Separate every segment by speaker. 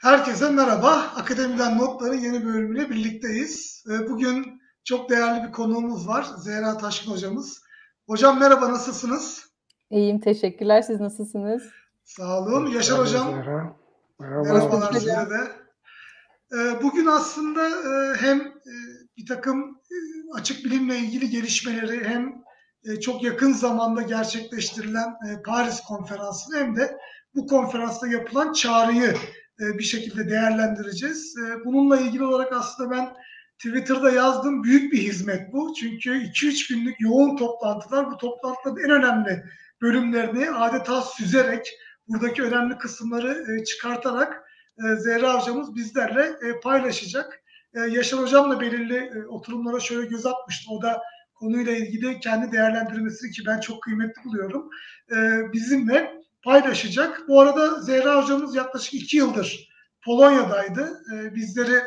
Speaker 1: Herkese merhaba. Akademiden Notların yeni bölümüyle birlikteyiz. Ee, bugün çok değerli bir konuğumuz var. Zehra Taşkın hocamız. Hocam merhaba, nasılsınız?
Speaker 2: İyiyim, teşekkürler. Siz nasılsınız?
Speaker 1: Sağ olun. Yaşar hocam.
Speaker 3: Zehra.
Speaker 1: Merhaba. Merhabalar size de. Ee, bugün aslında e, hem e, bir takım e, açık bilimle ilgili gelişmeleri hem çok yakın zamanda gerçekleştirilen Paris Konferansı'nı hem de bu konferansta yapılan çağrıyı bir şekilde değerlendireceğiz. E, bununla ilgili olarak aslında ben Twitter'da yazdım. Büyük bir hizmet bu. Çünkü 2-3 günlük yoğun toplantılar bu toplantıların en önemli bölümlerini adeta süzerek buradaki önemli kısımları e, çıkartarak Zehra hocamız bizlerle paylaşacak. Yaşar hocam belirli oturumlara şöyle göz atmıştı. O da konuyla ilgili kendi değerlendirmesini ki ben çok kıymetli buluyorum. Bizimle paylaşacak. Bu arada Zehra hocamız yaklaşık iki yıldır Polonya'daydı. E, bizleri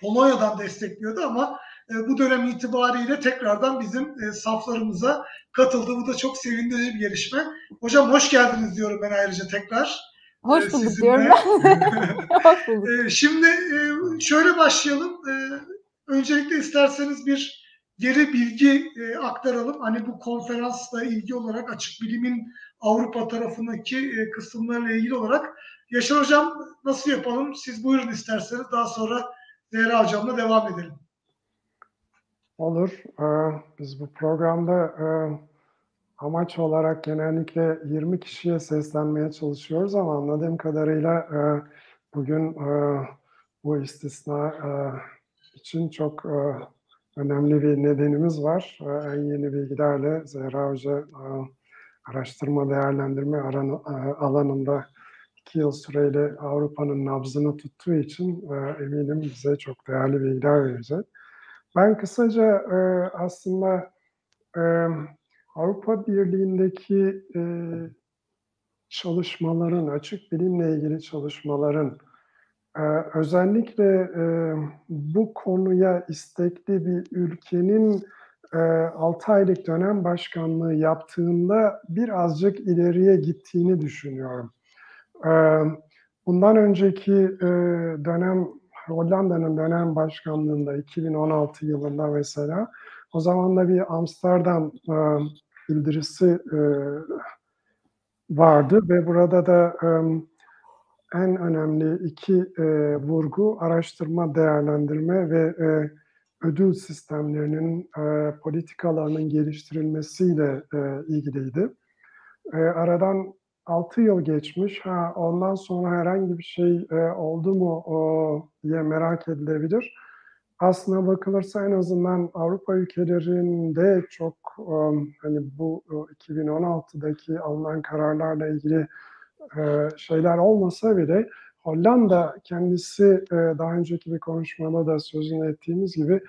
Speaker 1: Polonya'dan destekliyordu ama e, bu dönem itibariyle tekrardan bizim e, saflarımıza katıldı. Bu da çok sevindirici bir gelişme. Hocam hoş geldiniz diyorum ben ayrıca tekrar.
Speaker 2: Hoş bulduk sizinle. diyorum hoş bulduk.
Speaker 1: Şimdi şöyle başlayalım. Öncelikle isterseniz bir geri bilgi aktaralım. Hani bu konferansla ilgili olarak açık bilimin Avrupa tarafındaki e, kısımlarla ilgili olarak. Yaşar Hocam nasıl yapalım? Siz buyurun isterseniz daha sonra Zehra Hocam'la devam edelim.
Speaker 3: Olur. Ee, biz bu programda e, amaç olarak genellikle 20 kişiye seslenmeye çalışıyoruz ama anladığım kadarıyla e, bugün bu istisna için çok önemli bir nedenimiz var. En yeni bilgilerle Zehra Hoca araştırma değerlendirme alanında iki yıl süreyle Avrupa'nın nabzını tuttuğu için e, eminim bize çok değerli bilgiler verecek. Ben kısaca e, aslında e, Avrupa Birliği'ndeki çalışmaların, açık bilimle ilgili çalışmaların özellikle bu konuya istekli bir ülkenin e, 6 aylık dönem başkanlığı yaptığında birazcık ileriye gittiğini düşünüyorum. E, bundan önceki e, dönem Hollanda'nın dönem başkanlığında 2016 yılında mesela o zaman da bir Amsterdam e, bildirisi e, vardı ve burada da en önemli iki vurgu araştırma, değerlendirme ve ödül sistemlerinin, e, politikalarının geliştirilmesiyle e, ilgiliydi. E, aradan 6 yıl geçmiş. Ha, ondan sonra herhangi bir şey e, oldu mu o, diye merak edilebilir. Aslına bakılırsa en azından Avrupa ülkelerinde çok um, hani bu 2016'daki alınan kararlarla ilgili e, şeyler olmasa bile Hollanda kendisi e, daha önceki bir konuşmada da sözünü ettiğimiz gibi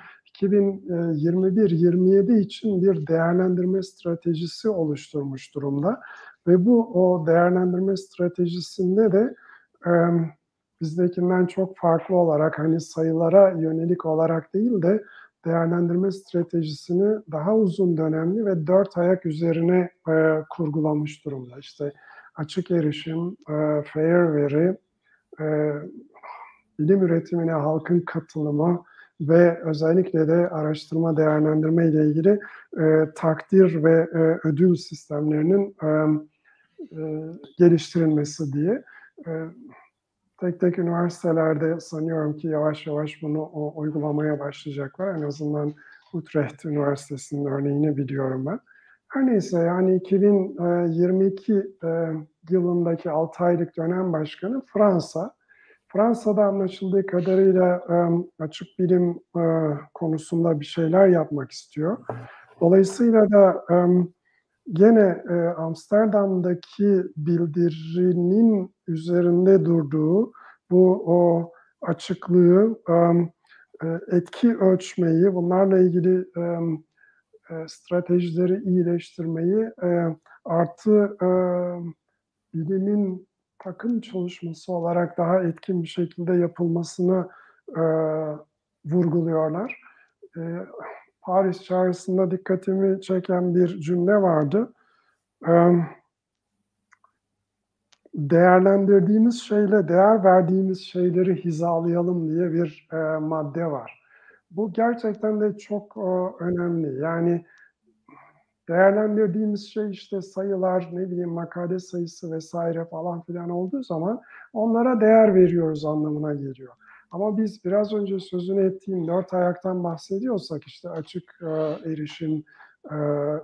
Speaker 3: 2021-27 için bir değerlendirme stratejisi oluşturmuş durumda. Ve bu o değerlendirme stratejisinde de e, bizdekinden çok farklı olarak hani sayılara yönelik olarak değil de değerlendirme stratejisini daha uzun dönemli ve dört ayak üzerine e, kurgulamış durumda. İşte açık erişim, e, fair veri, e, bilim üretimine halkın katılımı ve özellikle de araştırma değerlendirme ile ilgili e, takdir ve e, ödül sistemlerinin e, e, geliştirilmesi diye. E, tek tek üniversitelerde sanıyorum ki yavaş yavaş bunu o, uygulamaya başlayacaklar. En azından Utrecht Üniversitesi'nin örneğini biliyorum ben. Her neyse yani 2022 e, yılındaki 6 aylık dönem başkanı Fransa. Fransa'da anlaşıldığı kadarıyla açık bilim konusunda bir şeyler yapmak istiyor. Dolayısıyla da gene Amsterdam'daki bildirinin üzerinde durduğu bu o açıklığı, etki ölçmeyi, bunlarla ilgili stratejileri iyileştirmeyi artı bilimin takım çalışması olarak daha etkin bir şekilde yapılmasını e, vurguluyorlar. E, Paris çağrısında dikkatimi çeken bir cümle vardı. E, değerlendirdiğimiz şeyle değer verdiğimiz şeyleri hizalayalım diye bir e, madde var. Bu gerçekten de çok e, önemli. Yani değerlendirdiğimiz şey işte sayılar, ne bileyim makale sayısı vesaire falan filan olduğu zaman onlara değer veriyoruz anlamına geliyor. Ama biz biraz önce sözünü ettiğim dört ayaktan bahsediyorsak işte açık e, erişim, e,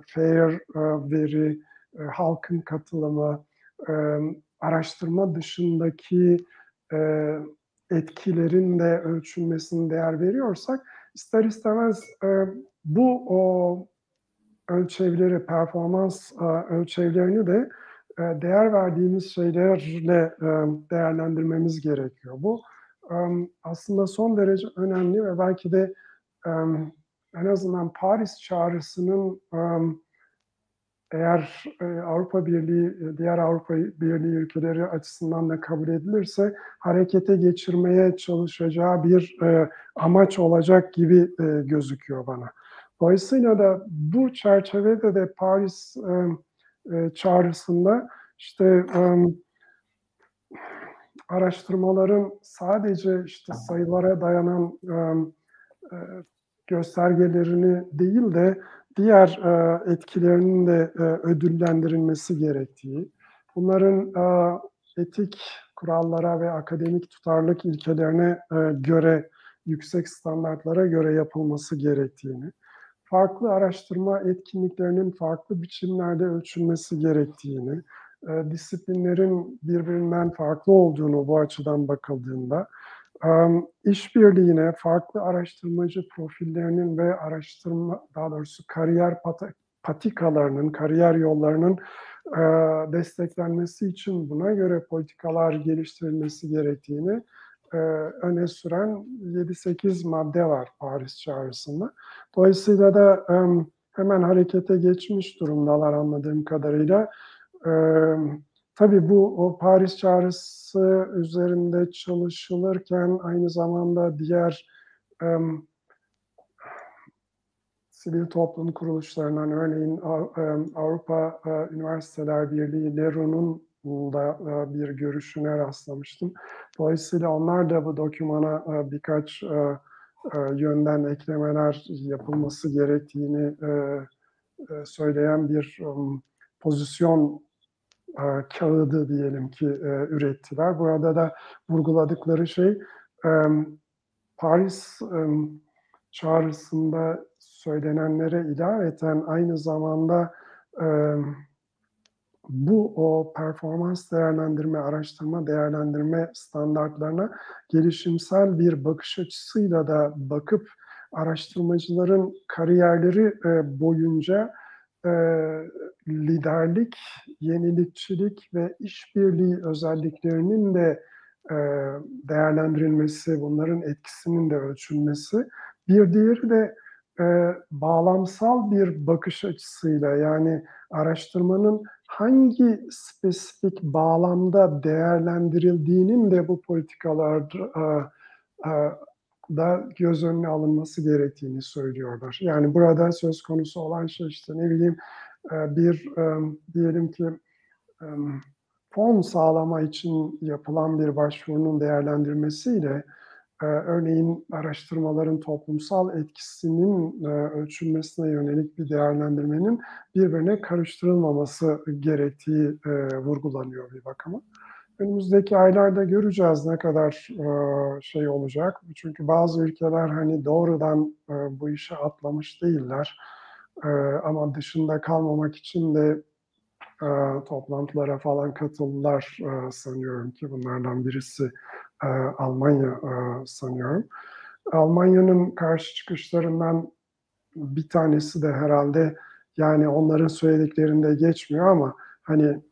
Speaker 3: fair e, veri, e, halkın katılımı, e, araştırma dışındaki e, etkilerin de ölçülmesine değer veriyorsak ister istemez e, bu o ölçevleri, performans e, ölçevlerini de e, değer verdiğimiz şeylerle e, değerlendirmemiz gerekiyor. Bu e, aslında son derece önemli ve belki de e, en azından Paris çağrısının e, eğer e, Avrupa Birliği, e, diğer Avrupa Birliği ülkeleri açısından da kabul edilirse harekete geçirmeye çalışacağı bir e, amaç olacak gibi gözüküyor bana. Dolayısıyla da bu çerçevede de Paris çağrısında işte e, araştırmaların sadece işte sayılara dayanan göstergelerini değil de diğer e, etkilerinin de e, ödüllendirilmesi gerektiği, bunların e, etik kurallara ve akademik tutarlık ilkelerine göre, yüksek standartlara göre yapılması gerektiğini, farklı araştırma etkinliklerinin farklı biçimlerde ölçülmesi gerektiğini, disiplinlerin birbirinden farklı olduğunu bu açıdan bakıldığında, işbirliğine, farklı araştırmacı profillerinin ve araştırma, daha doğrusu kariyer patikalarının, kariyer yollarının e, desteklenmesi için buna göre politikalar geliştirilmesi gerektiğini e, öne süren 7-8 madde var Paris çağrısında. Dolayısıyla da e, hemen harekete geçmiş durumdalar anladığım kadarıyla. E, tabii bu o Paris çağrısı üzerinde çalışılırken aynı zamanda diğer e, sivil toplum kuruluşlarından örneğin Avrupa Üniversiteler Birliği LERU'nun da bir görüşüne rastlamıştım. Dolayısıyla onlar da bu dokümana birkaç yönden eklemeler yapılması gerektiğini söyleyen bir pozisyon kağıdı diyelim ki ürettiler. Burada da vurguladıkları şey Paris çağrısında söylenenlere ilaveten aynı zamanda bu o performans değerlendirme, araştırma değerlendirme standartlarına gelişimsel bir bakış açısıyla da bakıp araştırmacıların kariyerleri e, boyunca e, liderlik, yenilikçilik ve işbirliği özelliklerinin de e, değerlendirilmesi, bunların etkisinin de ölçülmesi. Bir diğeri de bağlamsal bir bakış açısıyla yani araştırmanın hangi spesifik bağlamda değerlendirildiğinin de bu politikalarda da göz önüne alınması gerektiğini söylüyorlar. Yani burada söz konusu olan şey işte ne bileyim bir diyelim ki fon sağlama için yapılan bir başvurunun değerlendirmesiyle örneğin araştırmaların toplumsal etkisinin e, ölçülmesine yönelik bir değerlendirmenin birbirine karıştırılmaması gerektiği e, vurgulanıyor bir bakıma. Önümüzdeki aylarda göreceğiz ne kadar e, şey olacak. Çünkü bazı ülkeler hani doğrudan bu işe atlamış değiller. Ama dışında kalmamak için de toplantılara falan katıldılar sanıyorum ki bunlardan birisi e, Almanya e, sanıyorum. Almanya'nın karşı çıkışlarından bir tanesi de herhalde yani onların söylediklerinde geçmiyor ama hani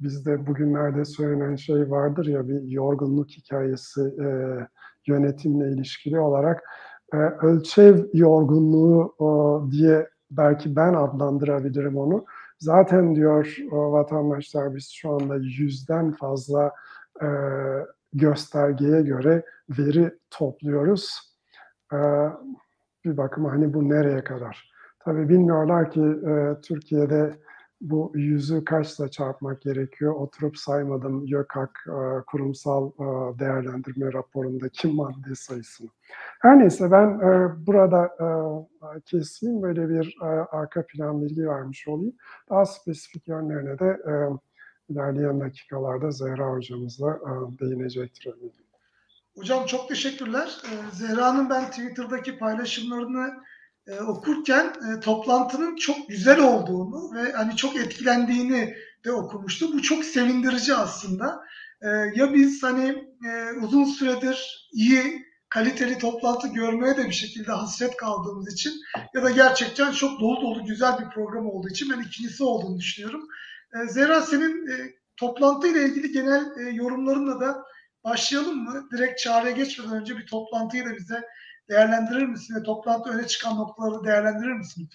Speaker 3: bizde bugünlerde söylenen şey vardır ya bir yorgunluk hikayesi e, yönetimle ilişkili olarak e, ölçev yorgunluğu o, diye belki ben adlandırabilirim onu. Zaten diyor o, vatandaşlar biz şu anda yüzden fazla e, göstergeye göre veri topluyoruz. Ee, bir bakıma hani bu nereye kadar? Tabii bilmiyorlar ki e, Türkiye'de bu yüzü kaçla çarpmak gerekiyor? Oturup saymadım YÖKAK e, kurumsal e, değerlendirme raporundaki madde sayısını. Her neyse ben e, burada keseyim böyle bir arka plan bilgi vermiş olayım. Daha spesifik yönlerine de ilerleyen dakikalarda Zehra hocamızla değinecektir.
Speaker 1: Hocam çok teşekkürler. Zehra'nın ben Twitter'daki paylaşımlarını e, okurken e, toplantının çok güzel olduğunu ve hani çok etkilendiğini de okumuştu. Bu çok sevindirici aslında. E, ya biz hani e, uzun süredir iyi kaliteli toplantı görmeye de bir şekilde hasret kaldığımız için ya da gerçekten çok dolu dolu güzel bir program olduğu için ben ikincisi olduğunu düşünüyorum. E, Zehra senin e, toplantı ile ilgili genel e, yorumlarınla da başlayalım mı? Direkt çağrıya geçmeden önce bir toplantıyı da bize değerlendirir misin? Ve toplantı öne çıkan noktaları değerlendirir misin?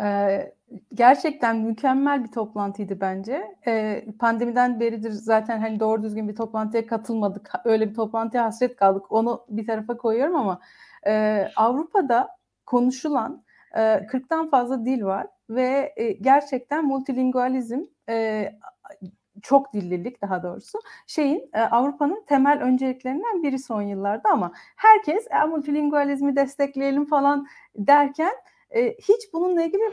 Speaker 2: Ee, gerçekten mükemmel bir toplantıydı bence. Ee, pandemiden beridir zaten hani doğru düzgün bir toplantıya katılmadık. Öyle bir toplantıya hasret kaldık. Onu bir tarafa koyuyorum ama e, Avrupa'da konuşulan e, 40'tan fazla dil var ve e, gerçekten multilingualizm e, çok dillilik daha doğrusu şeyin e, Avrupa'nın temel önceliklerinden biri son yıllarda ama herkes e, multilingualizmi destekleyelim falan derken e, hiç bununla ilgili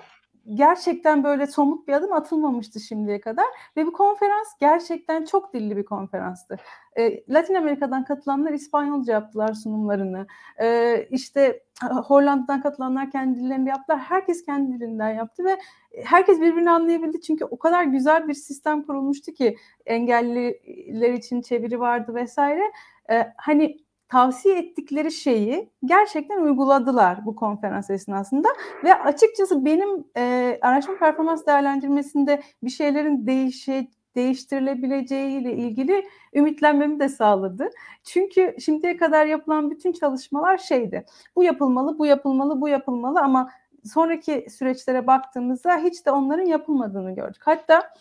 Speaker 2: gerçekten böyle somut bir adım atılmamıştı şimdiye kadar ve bu konferans gerçekten çok dilli bir konferanstı. E, Latin Amerika'dan katılanlar İspanyolca yaptılar sunumlarını. E, işte Hollanda'dan katılanlar kendi dillerini yaptılar. Herkes kendi dilinden yaptı ve herkes birbirini anlayabildi. Çünkü o kadar güzel bir sistem kurulmuştu ki engelliler için çeviri vardı vesaire. E, hani tavsiye ettikleri şeyi gerçekten uyguladılar bu konferans esnasında ve açıkçası benim e, araştırma performans değerlendirmesinde bir şeylerin değişe, değiştirilebileceği ile ilgili ümitlenmemi de sağladı. Çünkü şimdiye kadar yapılan bütün çalışmalar şeydi. Bu yapılmalı, bu yapılmalı, bu yapılmalı ama sonraki süreçlere baktığımızda hiç de onların yapılmadığını gördük. Hatta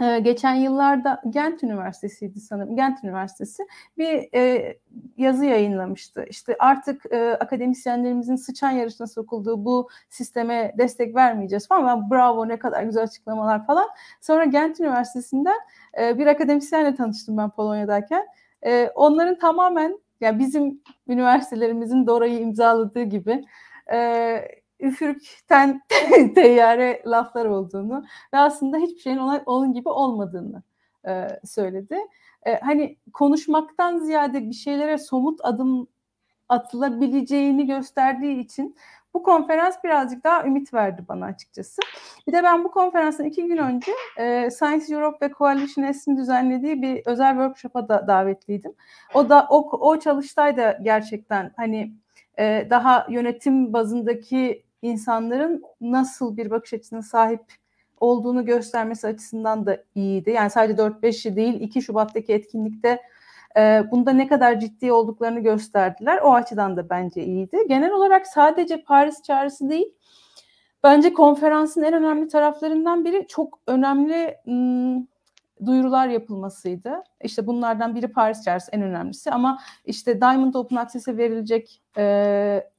Speaker 2: ee, geçen yıllarda Gent Üniversitesi'ydi sanırım. Gent Üniversitesi bir e, yazı yayınlamıştı. İşte artık e, akademisyenlerimizin sıçan yarışına sokulduğu bu sisteme destek vermeyeceğiz falan. Ben, bravo ne kadar güzel açıklamalar falan. Sonra Gent Üniversitesi'nden e, bir akademisyenle tanıştım ben Polonya'dayken. E, onların tamamen yani bizim üniversitelerimizin Dora'yı imzaladığı gibi e, üfürükten teyyare laflar olduğunu ve aslında hiçbir şeyin ona, onun gibi olmadığını e, söyledi. E, hani konuşmaktan ziyade bir şeylere somut adım atılabileceğini gösterdiği için bu konferans birazcık daha ümit verdi bana açıkçası. Bir de ben bu konferansın iki gün önce e, Science Europe ve Coalition S'in düzenlediği bir özel workshop'a da davetliydim. O da o, o çalıştay da gerçekten hani e, daha yönetim bazındaki insanların nasıl bir bakış açısına sahip olduğunu göstermesi açısından da iyiydi. Yani sadece 4-5'i değil 2 Şubat'taki etkinlikte e, bunda ne kadar ciddi olduklarını gösterdiler. O açıdan da bence iyiydi. Genel olarak sadece Paris çağrısı değil, bence konferansın en önemli taraflarından biri çok önemli ım, duyurular yapılmasıydı. İşte bunlardan biri Paris çağrısı en önemlisi ama işte Diamond Open Access'e verilecek e,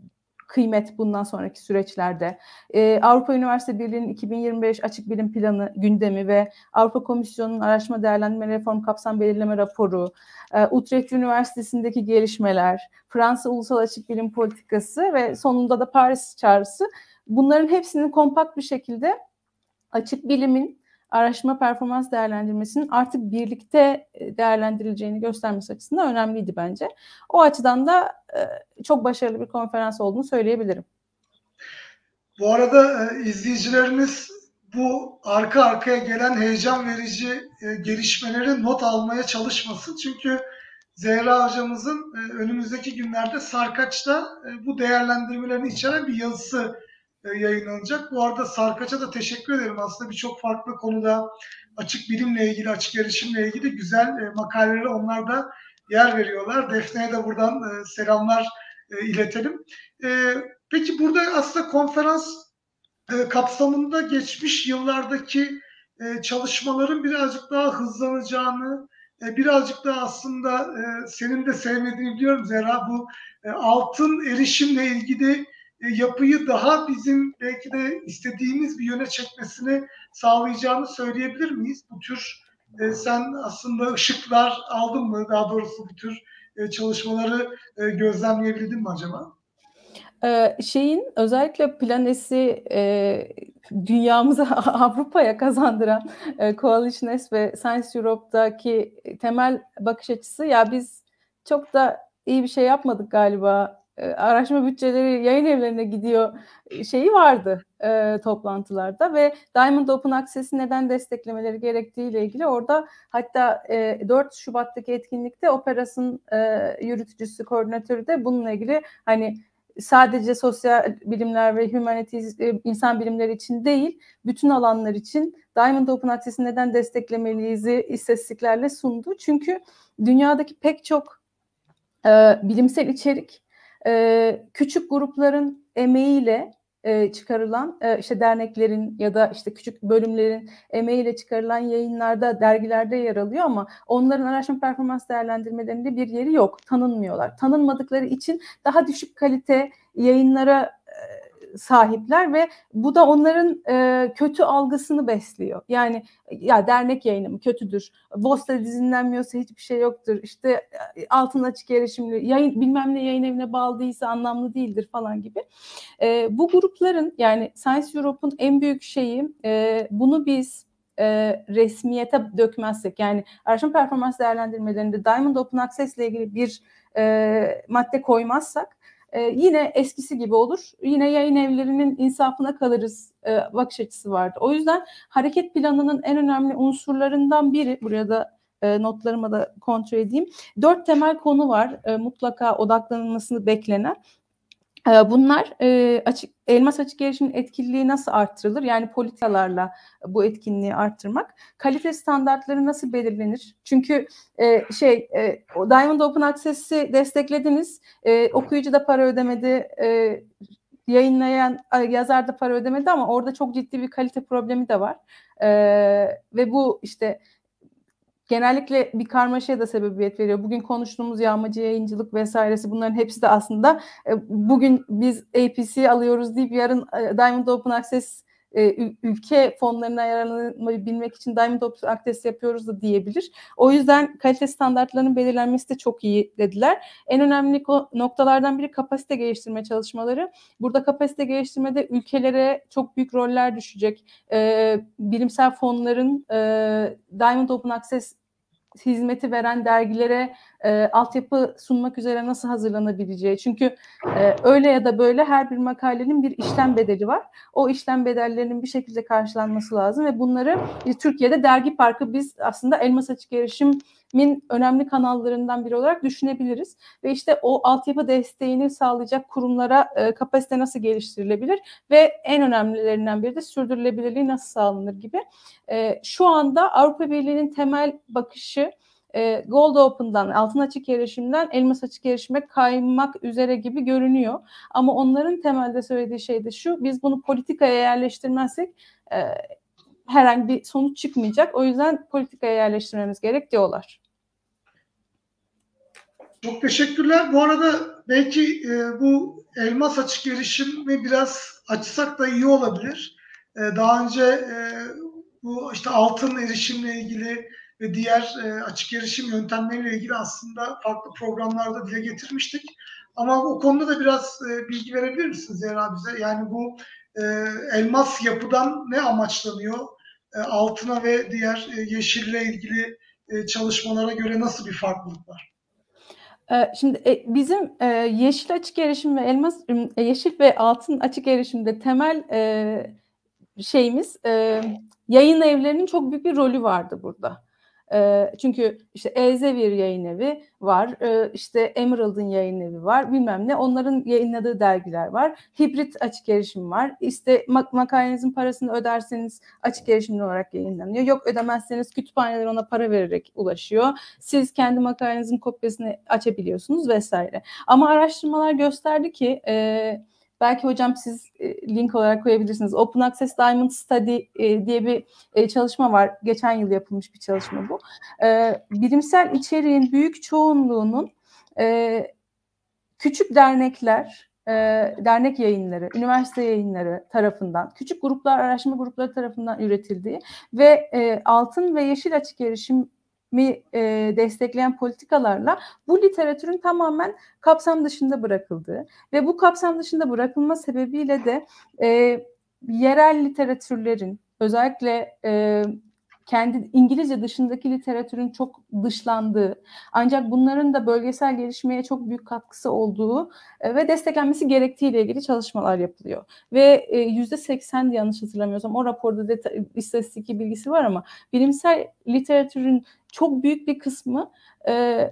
Speaker 2: kıymet bundan sonraki süreçlerde. Ee, Avrupa Üniversite Birliği'nin 2025 açık bilim planı gündemi ve Avrupa Komisyonu'nun araştırma değerlendirme reform kapsam belirleme raporu, e, Utrecht Üniversitesi'ndeki gelişmeler, Fransa Ulusal Açık Bilim Politikası ve sonunda da Paris çağrısı bunların hepsinin kompakt bir şekilde açık bilimin araştırma performans değerlendirmesinin artık birlikte e, değerlendirileceğini göstermesi açısından önemliydi bence. O açıdan da e, çok başarılı bir konferans olduğunu söyleyebilirim.
Speaker 1: Bu arada e, izleyicilerimiz bu arka arkaya gelen heyecan verici gelişmeleri not almaya çalışmasın. Çünkü Zehra hocamızın önümüzdeki günlerde Sarkaç'ta bu değerlendirmelerini içeren bir yazısı yayınlanacak. Bu arada Sarkaç'a da teşekkür ederim. Aslında birçok farklı konuda açık bilimle ilgili, açık erişimle ilgili güzel e, makaleleri onlar da yer veriyorlar. Defne'ye de buradan e, selamlar iletelim. Peki burada aslında konferans kapsamında geçmiş yıllardaki çalışmaların birazcık daha hızlanacağını, birazcık daha aslında senin de sevmediğini biliyorum Zehra bu altın erişimle ilgili e, yapıyı daha bizim belki de istediğimiz bir yöne çekmesini sağlayacağını söyleyebilir miyiz? Bu tür e, sen aslında ışıklar aldın mı? Daha doğrusu bu tür e, çalışmaları e, gözlemleyebildin mi acaba?
Speaker 2: Ee, şeyin özellikle planesi e, dünyamıza Avrupa'ya kazandıran e, Coalition S ve Science Europe'daki temel bakış açısı ya biz çok da iyi bir şey yapmadık galiba e, araştırma bütçeleri yayın evlerine gidiyor şeyi vardı e, toplantılarda ve Diamond Open Access'i neden desteklemeleri gerektiği ile ilgili orada hatta e, 4 Şubat'taki etkinlikte Operas'ın e, yürütücüsü, koordinatörü de bununla ilgili hani sadece sosyal bilimler ve humanities e, insan bilimleri için değil, bütün alanlar için Diamond Open Access'i neden desteklemeliyiz istatistiklerle sundu. Çünkü dünyadaki pek çok e, bilimsel içerik e, küçük grupların emeğiyle e, çıkarılan e, işte derneklerin ya da işte küçük bölümlerin emeğiyle çıkarılan yayınlarda, dergilerde yer alıyor ama onların araştırma performans değerlendirmelerinde bir yeri yok. Tanınmıyorlar. Tanınmadıkları için daha düşük kalite yayınlara sahipler ve bu da onların e, kötü algısını besliyor. Yani ya dernek yayını mı kötüdür, Vosta dizinlenmiyorsa hiçbir şey yoktur, işte e, altın açık erişimli, yayın, bilmem ne yayın evine bağlı değilse anlamlı değildir falan gibi. E, bu grupların yani Science Europe'un en büyük şeyi e, bunu biz e, resmiyete dökmezsek yani araştırma performans değerlendirmelerinde Diamond Open Access ile ilgili bir e, madde koymazsak e, yine eskisi gibi olur. Yine yayın evlerinin insafına kalırız e, bakış açısı vardı. O yüzden hareket planının en önemli unsurlarından biri, buraya da e, notlarıma da kontrol edeyim. Dört temel konu var e, mutlaka odaklanılmasını beklenen. Bunlar açık elmas açık erişimin etkililiği nasıl arttırılır? Yani politikalarla bu etkinliği arttırmak. Kalite standartları nasıl belirlenir? Çünkü şey Diamond Open Access'i desteklediniz. okuyucu da para ödemedi. yayınlayan yazar da para ödemedi ama orada çok ciddi bir kalite problemi de var. ve bu işte genellikle bir karmaşaya da sebebiyet veriyor. Bugün konuştuğumuz yağmacı yayıncılık vesairesi bunların hepsi de aslında e, bugün biz APC alıyoruz deyip yarın e, Diamond Open Access e, ülke fonlarına yararlanabilmek için Diamond Open Access yapıyoruz da diyebilir. O yüzden kalite standartlarının belirlenmesi de çok iyi dediler. En önemli noktalardan biri kapasite geliştirme çalışmaları. Burada kapasite geliştirmede ülkelere çok büyük roller düşecek. E, bilimsel fonların e, Diamond Open Access hizmeti veren dergilere e, altyapı sunmak üzere nasıl hazırlanabileceği. Çünkü e, öyle ya da böyle her bir makalenin bir işlem bedeli var. O işlem bedellerinin bir şekilde karşılanması lazım ve bunları e, Türkiye'de dergi parkı biz aslında Elmas Açık Erişim önemli kanallarından biri olarak düşünebiliriz. Ve işte o altyapı desteğini sağlayacak kurumlara e, kapasite nasıl geliştirilebilir ve en önemlilerinden biri de sürdürülebilirliği nasıl sağlanır gibi. E, şu anda Avrupa Birliği'nin temel bakışı e, Gold Open'dan, altın açık erişimden elmas açık erişime kaymak üzere gibi görünüyor. Ama onların temelde söylediği şey de şu, biz bunu politikaya yerleştirmezsek e, herhangi bir sonuç çıkmayacak. O yüzden politikaya yerleştirmemiz gerek diyorlar.
Speaker 1: Çok teşekkürler. Bu arada belki e, bu elmas açık erişimi biraz açsak da iyi olabilir. E, daha önce e, bu işte altın erişimle ilgili ve diğer e, açık erişim yöntemleriyle ilgili aslında farklı programlarda dile getirmiştik. Ama o konuda da biraz e, bilgi verebilir misiniz Zehra bize? Yani bu e, elmas yapıdan ne amaçlanıyor? E, altına ve diğer e, yeşille ilgili e, çalışmalara göre nasıl bir farklılık var?
Speaker 2: Şimdi bizim yeşil açık erişim ve elmas yeşil ve altın açık erişimde temel şeyimiz yayın evlerinin çok büyük bir rolü vardı burada. Çünkü işte Elsevier yayın evi var, e, işte Emerald'ın yayın evi var, bilmem ne. Onların yayınladığı dergiler var. Hibrit açık erişim var. İşte mak makalenizin parasını öderseniz açık erişimli olarak yayınlanıyor. Yok ödemezseniz kütüphaneler ona para vererek ulaşıyor. Siz kendi makalenizin kopyasını açabiliyorsunuz vesaire. Ama araştırmalar gösterdi ki... E, Belki hocam siz e, link olarak koyabilirsiniz. Open Access Diamond Study e, diye bir e, çalışma var. Geçen yıl yapılmış bir çalışma bu. Bilimsel içeriğin büyük çoğunluğunun küçük dernekler, dernek yayınları, üniversite yayınları tarafından, küçük gruplar, araştırma grupları tarafından üretildiği ve altın ve yeşil açık erişim mi e, destekleyen politikalarla bu literatürün tamamen kapsam dışında bırakıldığı ve bu kapsam dışında bırakılma sebebiyle de e, yerel literatürlerin özellikle e, kendi İngilizce dışındaki literatürün çok dışlandığı ancak bunların da bölgesel gelişmeye çok büyük katkısı olduğu e, ve desteklenmesi gerektiği ile ilgili çalışmalar yapılıyor. Ve yüzde seksen yanlış hatırlamıyorsam o raporda deta- istatistik bilgisi var ama bilimsel literatürün çok büyük bir kısmı e,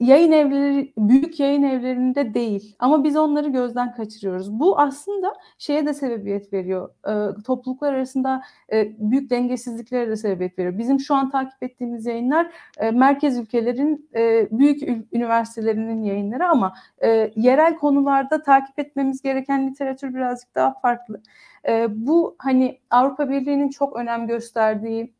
Speaker 2: yayın evleri büyük yayın evlerinde değil ama biz onları gözden kaçırıyoruz. Bu aslında şeye de sebebiyet veriyor. E, topluluklar arasında e, büyük dengesizliklere de sebebiyet veriyor. Bizim şu an takip ettiğimiz yayınlar e, merkez ülkelerin e, büyük üniversitelerinin yayınları ama e, yerel konularda takip etmemiz gereken literatür birazcık daha farklı. E, bu hani Avrupa Birliği'nin çok önem gösterdiği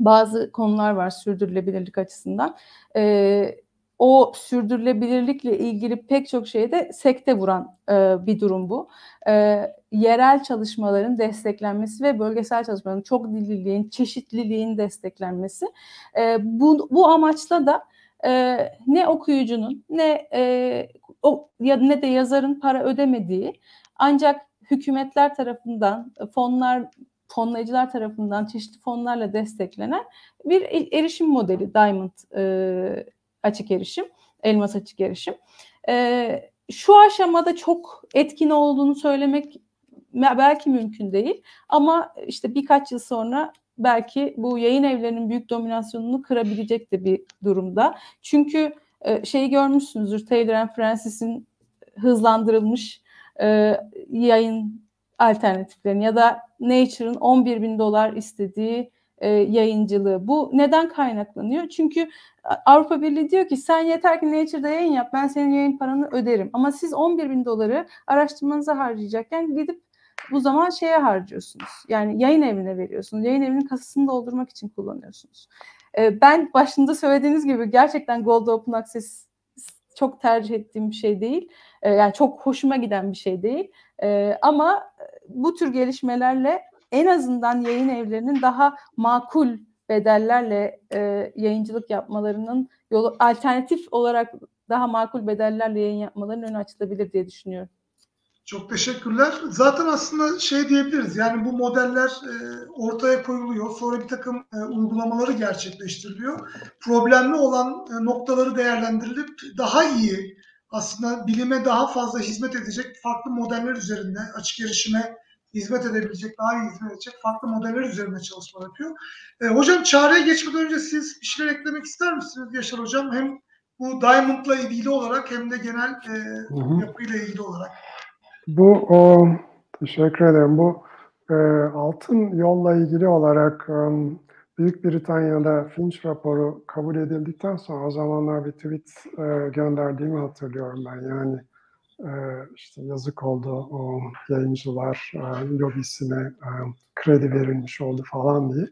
Speaker 2: bazı konular var sürdürülebilirlik açısından. E, o sürdürülebilirlikle ilgili pek çok şeyde sekte vuran e, bir durum bu. E, yerel çalışmaların desteklenmesi ve bölgesel çalışmaların çok dilliliğin, çeşitliliğin desteklenmesi. E, bu, bu amaçla da e, ne okuyucunun ne e, o ya ne de yazarın para ödemediği ancak hükümetler tarafından fonlar fonlayıcılar tarafından çeşitli fonlarla desteklenen bir erişim modeli Diamond e, açık erişim, elmas açık erişim. E, şu aşamada çok etkin olduğunu söylemek belki mümkün değil ama işte birkaç yıl sonra belki bu yayın evlerinin büyük dominasyonunu kırabilecek de bir durumda. Çünkü e, şeyi görmüşsünüzdür Taylor Francis'in hızlandırılmış e, yayın alternatiflerini ya da Nature'ın 11 bin dolar istediği e, yayıncılığı. Bu neden kaynaklanıyor? Çünkü Avrupa Birliği diyor ki sen yeter ki Nature'da yayın yap ben senin yayın paranı öderim. Ama siz 11 bin doları araştırmanıza harcayacakken gidip bu zaman şeye harcıyorsunuz. Yani yayın evine veriyorsunuz. Yayın evinin kasasını doldurmak için kullanıyorsunuz. E, ben başında söylediğiniz gibi gerçekten Gold Open Access çok tercih ettiğim bir şey değil. E, yani çok hoşuma giden bir şey değil. E, ama bu tür gelişmelerle en azından yayın evlerinin daha makul bedellerle e, yayıncılık yapmalarının yolu alternatif olarak daha makul bedellerle yayın yapmalarının önü açılabilir diye düşünüyorum.
Speaker 1: Çok teşekkürler. Zaten aslında şey diyebiliriz yani bu modeller e, ortaya koyuluyor. Sonra bir takım e, uygulamaları gerçekleştiriliyor. Problemli olan e, noktaları değerlendirilip daha iyi aslında bilime daha fazla hizmet edecek farklı modeller üzerinde açık erişime hizmet edebilecek, daha iyi hizmet edecek farklı modeller üzerinde çalışma yapıyor. E, hocam çareye geçmeden önce siz bir şeyler eklemek ister misiniz Yaşar Hocam? Hem bu Diamond'la ilgili olarak hem de genel e, yapıyla ilgili olarak.
Speaker 3: Bu o teşekkür ederim. Bu e, altın yolla ilgili olarak um, Büyük Britanya'da Finch raporu kabul edildikten sonra o zamanlar bir tweet e, gönderdiğimi hatırlıyorum ben. Yani e, işte yazık oldu o yayıncılar e, lobisine e, kredi verilmiş oldu falan diye.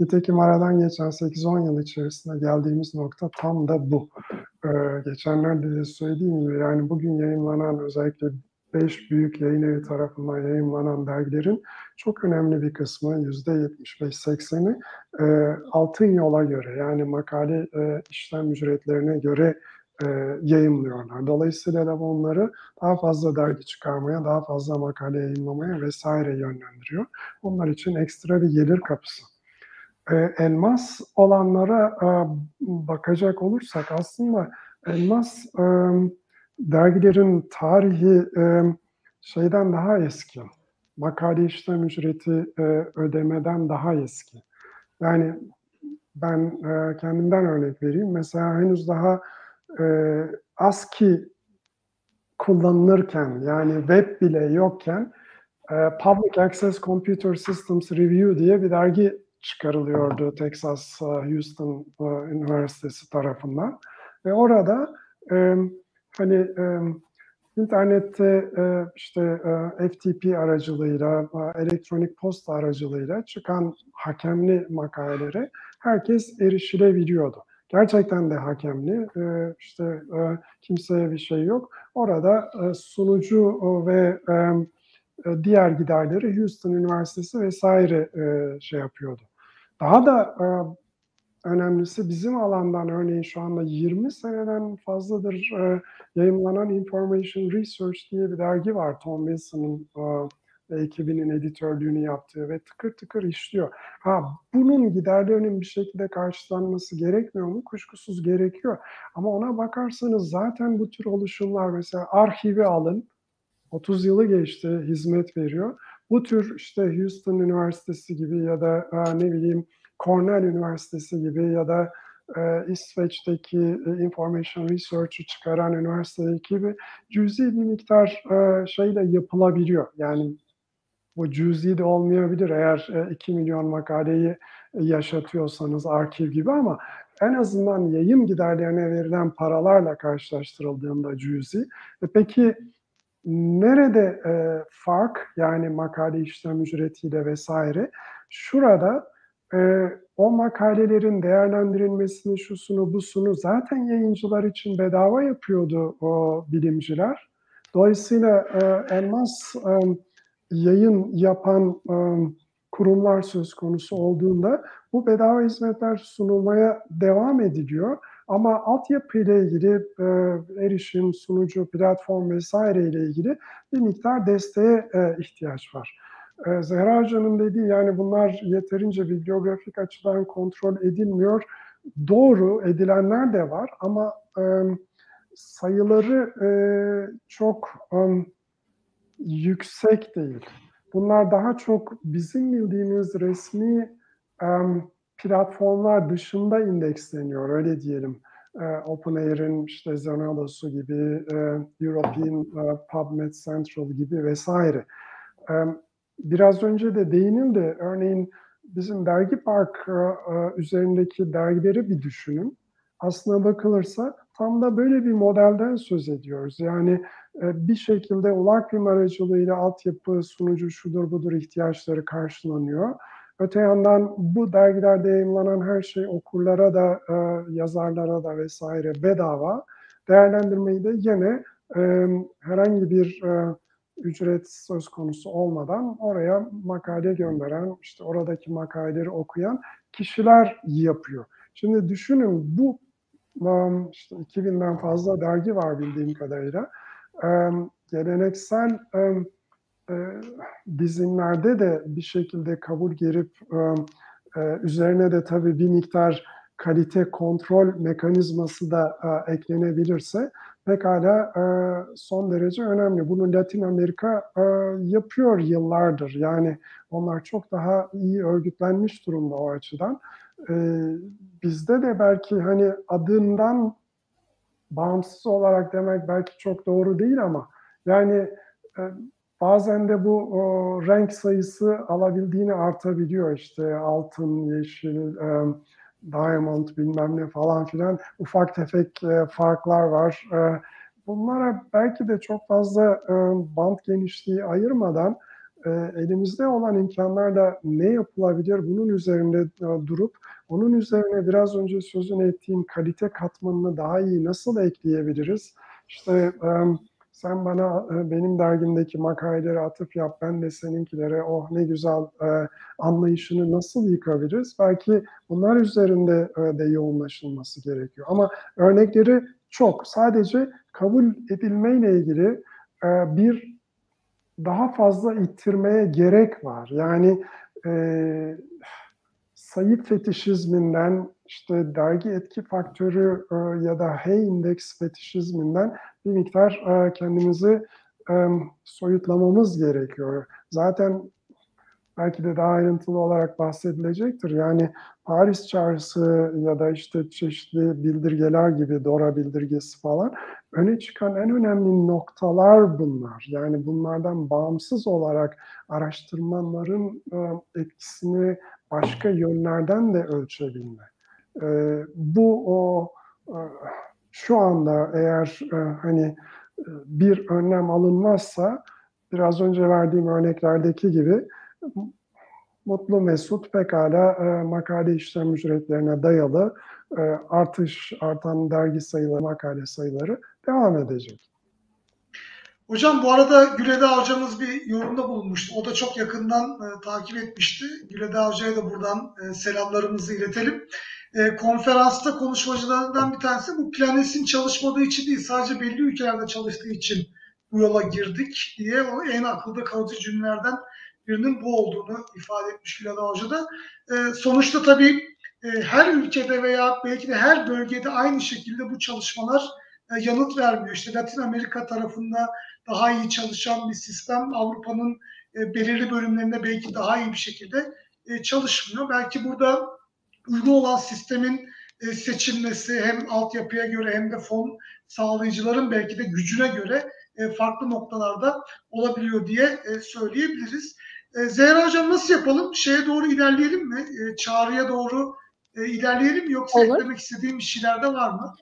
Speaker 3: Nitekim aradan geçen 8-10 yıl içerisinde geldiğimiz nokta tam da bu. E, geçenlerde de söylediğim gibi yani bugün yayınlanan özellikle 5 büyük yayın evi tarafından yayınlanan dergilerin çok önemli bir kısmı %75-80'i e, altın yola göre yani makale e, işlem ücretlerine göre e, yayınlıyorlar. Dolayısıyla da onları daha fazla dergi çıkarmaya, daha fazla makale yayınlamaya vesaire yönlendiriyor. Onlar için ekstra bir gelir kapısı. E, elmas olanlara e, bakacak olursak aslında elmas e, dergilerin tarihi e, şeyden daha eski. Makale işlem ücreti e, ödemeden daha eski. Yani ben e, kendimden örnek vereyim. Mesela henüz daha e, ASCII kullanılırken yani web bile yokken e, Public Access Computer Systems Review diye bir dergi çıkarılıyordu Texas Houston Üniversitesi tarafından ve orada e, hani e, internette e, işte e, FTP aracılığıyla, e, elektronik posta aracılığıyla çıkan hakemli makalelere herkes erişilebiliyordu. Gerçekten de hakemli. E, işte e, kimseye bir şey yok. Orada e, sunucu ve e, e, diğer giderleri Houston Üniversitesi vesaire e, şey yapıyordu. Daha da e, önemlisi bizim alandan örneğin şu anda 20 seneden fazladır e, yayınlanan Information Research diye bir dergi var. Tom Wilson'ın e, ve ekibinin editörlüğünü yaptığı ve tıkır tıkır işliyor. Ha bunun giderlerinin bir şekilde karşılanması gerekmiyor mu? Kuşkusuz gerekiyor. Ama ona bakarsanız zaten bu tür oluşumlar mesela arşivi alın. 30 yılı geçti, hizmet veriyor. Bu tür işte Houston Üniversitesi gibi ya da ne bileyim Cornell Üniversitesi gibi ya da e, İsveç'teki e, Information Research'ı çıkaran üniversitedeki gibi cüzi bir miktar e, şeyle yapılabiliyor. Yani bu cüzi de olmayabilir eğer e, 2 milyon makaleyi yaşatıyorsanız arkiv gibi ama en azından yayın giderlerine verilen paralarla karşılaştırıldığında cüzi. E peki nerede e, fark yani makale işlem ücretiyle vesaire? Şurada e, o makalelerin değerlendirilmesini, şusunu, busunu zaten yayıncılar için bedava yapıyordu o bilimciler. Dolayısıyla e, elmas e, yayın yapan e, kurumlar söz konusu olduğunda bu bedava hizmetler sunulmaya devam ediliyor. Ama altyapı ile ilgili e, erişim, sunucu, platform vesaire ile ilgili bir miktar desteğe e, ihtiyaç var. E, Zehra Hoca'nın dediği yani bunlar yeterince bibliografik açıdan kontrol edilmiyor. Doğru edilenler de var ama e, sayıları e, çok e, yüksek değil. Bunlar daha çok bizim bildiğimiz resmi platformlar dışında indeksleniyor öyle diyelim. E, OpenAIR'in işte Zenodosu gibi, e, European e, PubMed Central gibi vesaire. Biraz önce de değinildi. Örneğin bizim dergi park üzerindeki dergileri bir düşünün. Aslına bakılırsa tam da böyle bir modelden söz ediyoruz. Yani e, bir şekilde ulakrim aracılığıyla altyapı, sunucu, şudur budur ihtiyaçları karşılanıyor. Öte yandan bu dergilerde yayınlanan her şey okurlara da, e, yazarlara da vesaire bedava. Değerlendirmeyi de yine herhangi bir ücret söz konusu olmadan oraya makale gönderen, işte oradaki makaleleri okuyan kişiler yapıyor. Şimdi düşünün bu işte 2000'den fazla dergi var bildiğim kadarıyla. Geleneksel dizinlerde de bir şekilde kabul gelip üzerine de tabii bir miktar kalite kontrol mekanizması da eklenebilirse pekala e, son derece önemli. Bunu Latin Amerika e, yapıyor yıllardır. Yani onlar çok daha iyi örgütlenmiş durumda o açıdan. E, bizde de belki hani adından bağımsız olarak demek belki çok doğru değil ama yani e, bazen de bu o, renk sayısı alabildiğini artabiliyor işte altın, yeşil, e, Diamond bilmem ne falan filan ufak tefek e, farklar var. E, bunlara belki de çok fazla e, bant genişliği ayırmadan e, elimizde olan imkanlarla ne yapılabilir bunun üzerinde e, durup onun üzerine biraz önce sözünü ettiğim kalite katmanını daha iyi nasıl ekleyebiliriz? İşte e, sen bana e, benim dergimdeki makaleleri atıp yap, ben de seninkilere oh ne güzel e, anlayışını nasıl yıkabiliriz? Belki bunlar üzerinde e, de yoğunlaşılması gerekiyor. Ama örnekleri çok. Sadece kabul edilmeyle ilgili e, bir daha fazla ittirmeye gerek var. Yani e, sayı fetişizminden işte dergi etki faktörü e, ya da Hey indeks fetişizminden bir miktar e, kendimizi e, soyutlamamız gerekiyor. Zaten belki de daha ayrıntılı olarak bahsedilecektir. Yani Paris çağrısı ya da işte çeşitli bildirgeler gibi Dora bildirgesi falan öne çıkan en önemli noktalar bunlar. Yani bunlardan bağımsız olarak araştırmaların etkisini başka yönlerden de ölçebilme. Bu o şu anda eğer e, hani e, bir önlem alınmazsa biraz önce verdiğim örneklerdeki gibi mutlu mesut pekala e, makale işlem ücretlerine dayalı e, artış, artan dergi sayıları, makale sayıları devam edecek.
Speaker 1: Hocam bu arada Güleda hocamız bir yorumda bulunmuştu. O da çok yakından e, takip etmişti. Güleda hocaya da buradan e, selamlarımızı iletelim. E, konferansta konuşmacılarından bir tanesi bu Planes'in çalışmadığı için değil sadece belli ülkelerde çalıştığı için bu yola girdik diye o en akılda kalıcı cümlelerden birinin bu olduğunu ifade etmiş Güleda Hoca da. E, sonuçta tabii e, her ülkede veya belki de her bölgede aynı şekilde bu çalışmalar e, yanıt vermiyor. İşte Latin Amerika tarafında daha iyi çalışan bir sistem Avrupa'nın e, belirli bölümlerinde belki daha iyi bir şekilde e, çalışmıyor. Belki burada uygun olan sistemin e, seçilmesi hem altyapıya göre hem de fon sağlayıcıların belki de gücüne göre e, farklı noktalarda olabiliyor diye e, söyleyebiliriz. E, Zehra Hocam nasıl yapalım? Şeye doğru ilerleyelim mi? E, çağrıya doğru e, ilerleyelim mi? Yoksa
Speaker 2: Olur.
Speaker 1: eklemek istediğim bir şeyler de var mı?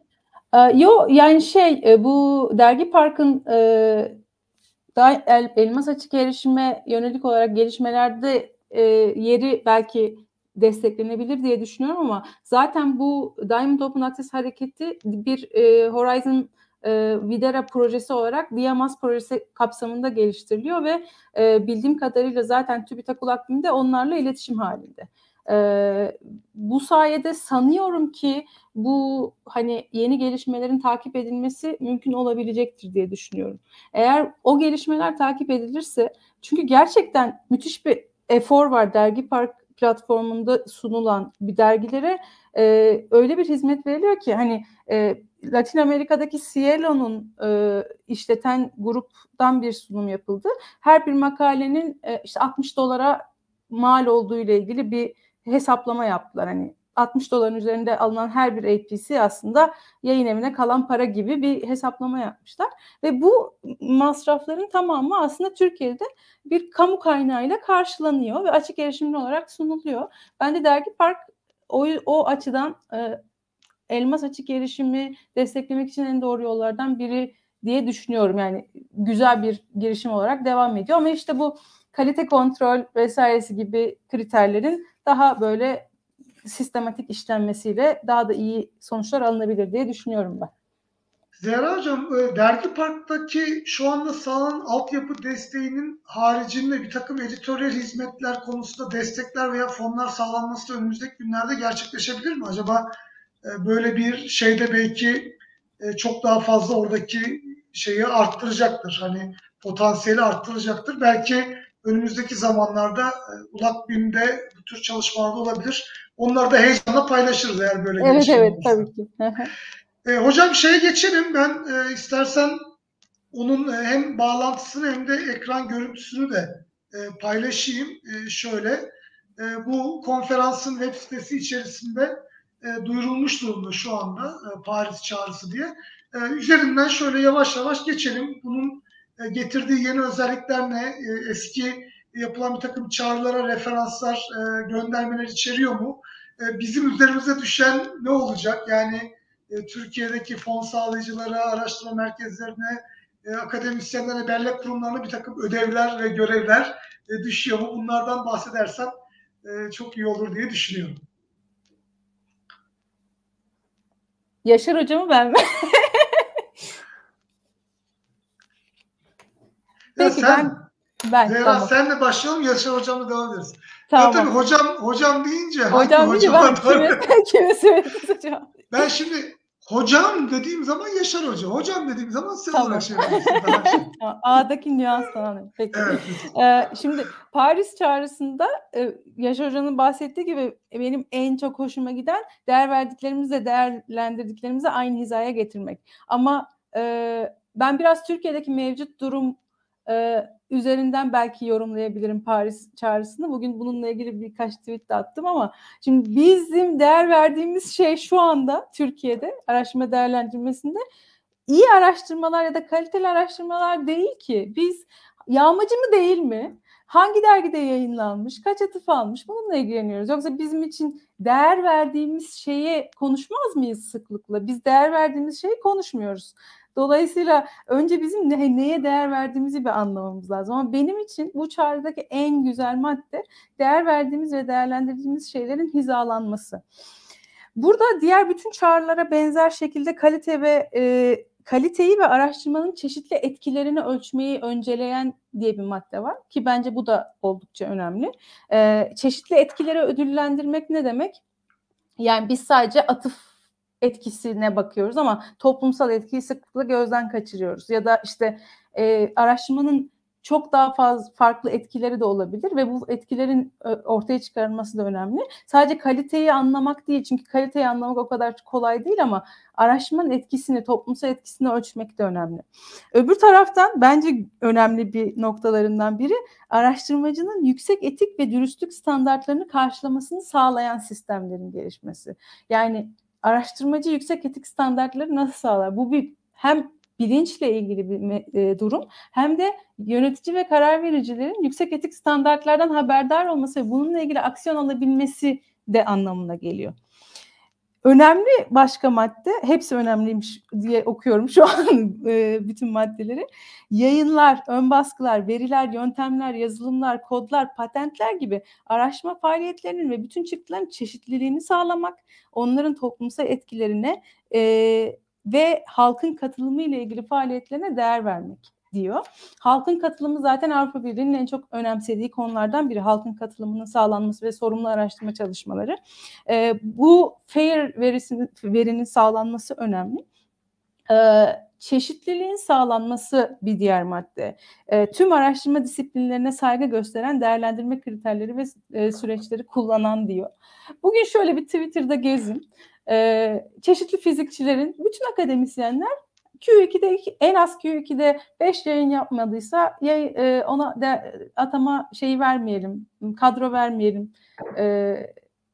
Speaker 2: Yo yani şey e, bu Dergi Park'ın e, da el, elmas açık erişime yönelik olarak gelişmelerde e, yeri belki desteklenebilir diye düşünüyorum ama zaten bu Diamond Open Access hareketi bir e, Horizon e, Videra projesi olarak Diamas projesi kapsamında geliştiriliyor ve e, bildiğim kadarıyla zaten TÜBİTAK Ulakbim de onlarla iletişim halinde. E, bu sayede sanıyorum ki bu hani yeni gelişmelerin takip edilmesi mümkün olabilecektir diye düşünüyorum. Eğer o gelişmeler takip edilirse çünkü gerçekten müthiş bir efor var dergi park platformunda sunulan bir dergilere e, öyle bir hizmet veriliyor ki hani e, Latin Amerika'daki Cielo'nun e, işleten gruptan bir sunum yapıldı. Her bir makalenin e, işte 60 dolara mal olduğu ile ilgili bir hesaplama yaptılar. Hani 60 doların üzerinde alınan her bir APC aslında yayın evine kalan para gibi bir hesaplama yapmışlar. Ve bu masrafların tamamı aslında Türkiye'de bir kamu kaynağıyla karşılanıyor ve açık erişimli olarak sunuluyor. Bence Dergi Park o, o açıdan e, elmas açık erişimi desteklemek için en doğru yollardan biri diye düşünüyorum. Yani güzel bir girişim olarak devam ediyor ama işte bu kalite kontrol vesairesi gibi kriterlerin daha böyle sistematik işlenmesiyle daha da iyi sonuçlar alınabilir diye düşünüyorum ben.
Speaker 1: Zehra Hocam, e, Dergi Park'taki şu anda sağlanan altyapı desteğinin haricinde bir takım editoryal hizmetler konusunda destekler veya fonlar sağlanması da önümüzdeki günlerde gerçekleşebilir mi? Acaba e, böyle bir şeyde belki e, çok daha fazla oradaki şeyi arttıracaktır. Hani potansiyeli arttıracaktır. Belki önümüzdeki zamanlarda Ulak BİM'de bu tür çalışmalarda olabilir. Onları da heyecanla paylaşırız eğer böyle
Speaker 2: Evet
Speaker 1: gelişmeler
Speaker 2: evet
Speaker 1: olursa.
Speaker 2: tabii ki.
Speaker 1: E, hocam şeye geçelim. Ben e, istersen onun e, hem bağlantısını hem de ekran görüntüsünü de e, paylaşayım. E, şöyle, e, bu konferansın web sitesi içerisinde e, duyurulmuş durumda şu anda e, Paris çağrısı diye. E, üzerinden şöyle yavaş yavaş geçelim. Bunun e, getirdiği yeni özellikler ne? E, eski yapılan bir takım çağrılara referanslar, e, göndermeler içeriyor mu? E, bizim üzerimize düşen ne olacak? Yani e, Türkiye'deki fon sağlayıcılara, araştırma merkezlerine, e, akademisyenlere, bellek kurumlarına bir takım ödevler ve görevler e, düşüyor mu? Bunlardan bahsedersen e, çok iyi olur diye düşünüyorum.
Speaker 2: Yaşar hocamı ben mi?
Speaker 1: Ya
Speaker 2: Peki
Speaker 1: sen,
Speaker 2: ben ben
Speaker 1: Zehra
Speaker 2: tamam.
Speaker 1: senle başlayalım, Yaşar hocamla devam ederiz.
Speaker 2: Tamam.
Speaker 1: Ya tabii hocam hocam deyince
Speaker 2: Hocam deyince ben kime, kime?
Speaker 1: Ben şimdi hocam dediğim zaman Yaşar Hoca, hocam dediğim zaman sen
Speaker 2: Tamam.
Speaker 1: olarak şey yapıyorsun.
Speaker 2: A'daki nüanstan anlıyorum. Peki.
Speaker 1: Evet.
Speaker 2: Ee, şimdi Paris çağrısında e, Yaşar Hoca'nın bahsettiği gibi benim en çok hoşuma giden değer verdiklerimizle değerlendirdiklerimizi aynı hizaya getirmek. Ama e, ben biraz Türkiye'deki mevcut durum e, üzerinden belki yorumlayabilirim Paris çağrısını. Bugün bununla ilgili birkaç tweet de attım ama şimdi bizim değer verdiğimiz şey şu anda Türkiye'de araştırma değerlendirmesinde iyi araştırmalar ya da kaliteli araştırmalar değil ki. Biz yağmacı mı değil mi? hangi dergide yayınlanmış, kaç atıf almış bununla ilgileniyoruz. Yoksa bizim için değer verdiğimiz şeyi konuşmaz mıyız sıklıkla? Biz değer verdiğimiz şeyi konuşmuyoruz. Dolayısıyla önce bizim ne, neye değer verdiğimizi bir anlamamız lazım. Ama benim için bu çağrıdaki en güzel madde değer verdiğimiz ve değerlendirdiğimiz şeylerin hizalanması. Burada diğer bütün çağrılara benzer şekilde kalite ve e, kaliteyi ve araştırmanın çeşitli etkilerini ölçmeyi önceleyen diye bir madde var ki bence bu da oldukça önemli. E, çeşitli etkileri ödüllendirmek ne demek? Yani biz sadece atıf etkisine bakıyoruz ama toplumsal etkiyi sıklıkla gözden kaçırıyoruz. Ya da işte e, araştırmanın çok daha fazla farklı etkileri de olabilir ve bu etkilerin ortaya çıkarılması da önemli. Sadece kaliteyi anlamak değil çünkü kaliteyi anlamak o kadar kolay değil ama araştırmanın etkisini, toplumsal etkisini ölçmek de önemli. Öbür taraftan bence önemli bir noktalarından biri araştırmacının yüksek etik ve dürüstlük standartlarını karşılamasını sağlayan sistemlerin gelişmesi. Yani araştırmacı yüksek etik standartları nasıl sağlar? Bu bir hem bilinçle ilgili bir e, durum hem de yönetici ve karar vericilerin yüksek etik standartlardan haberdar olması ve bununla ilgili aksiyon alabilmesi de anlamına geliyor. Önemli başka madde, hepsi önemliymiş diye okuyorum şu an e, bütün maddeleri. Yayınlar, ön baskılar, veriler, yöntemler, yazılımlar, kodlar, patentler gibi araştırma faaliyetlerinin ve bütün çıktıların çeşitliliğini sağlamak, onların toplumsal etkilerine e, ve halkın katılımı ile ilgili faaliyetlerine değer vermek diyor. Halkın katılımı zaten Avrupa Birliği'nin en çok önemsediği konulardan biri. Halkın katılımının sağlanması ve sorumlu araştırma çalışmaları. E, bu fair verisinin, verinin sağlanması önemli. E, çeşitliliğin sağlanması bir diğer madde. E, tüm araştırma disiplinlerine saygı gösteren değerlendirme kriterleri ve e, süreçleri kullanan diyor. Bugün şöyle bir Twitter'da gezin. E, çeşitli fizikçilerin, bütün akademisyenler Q2'de en az Q2'de 5 yayın yapmadıysa e, ona de, atama şeyi vermeyelim, kadro vermeyelim e,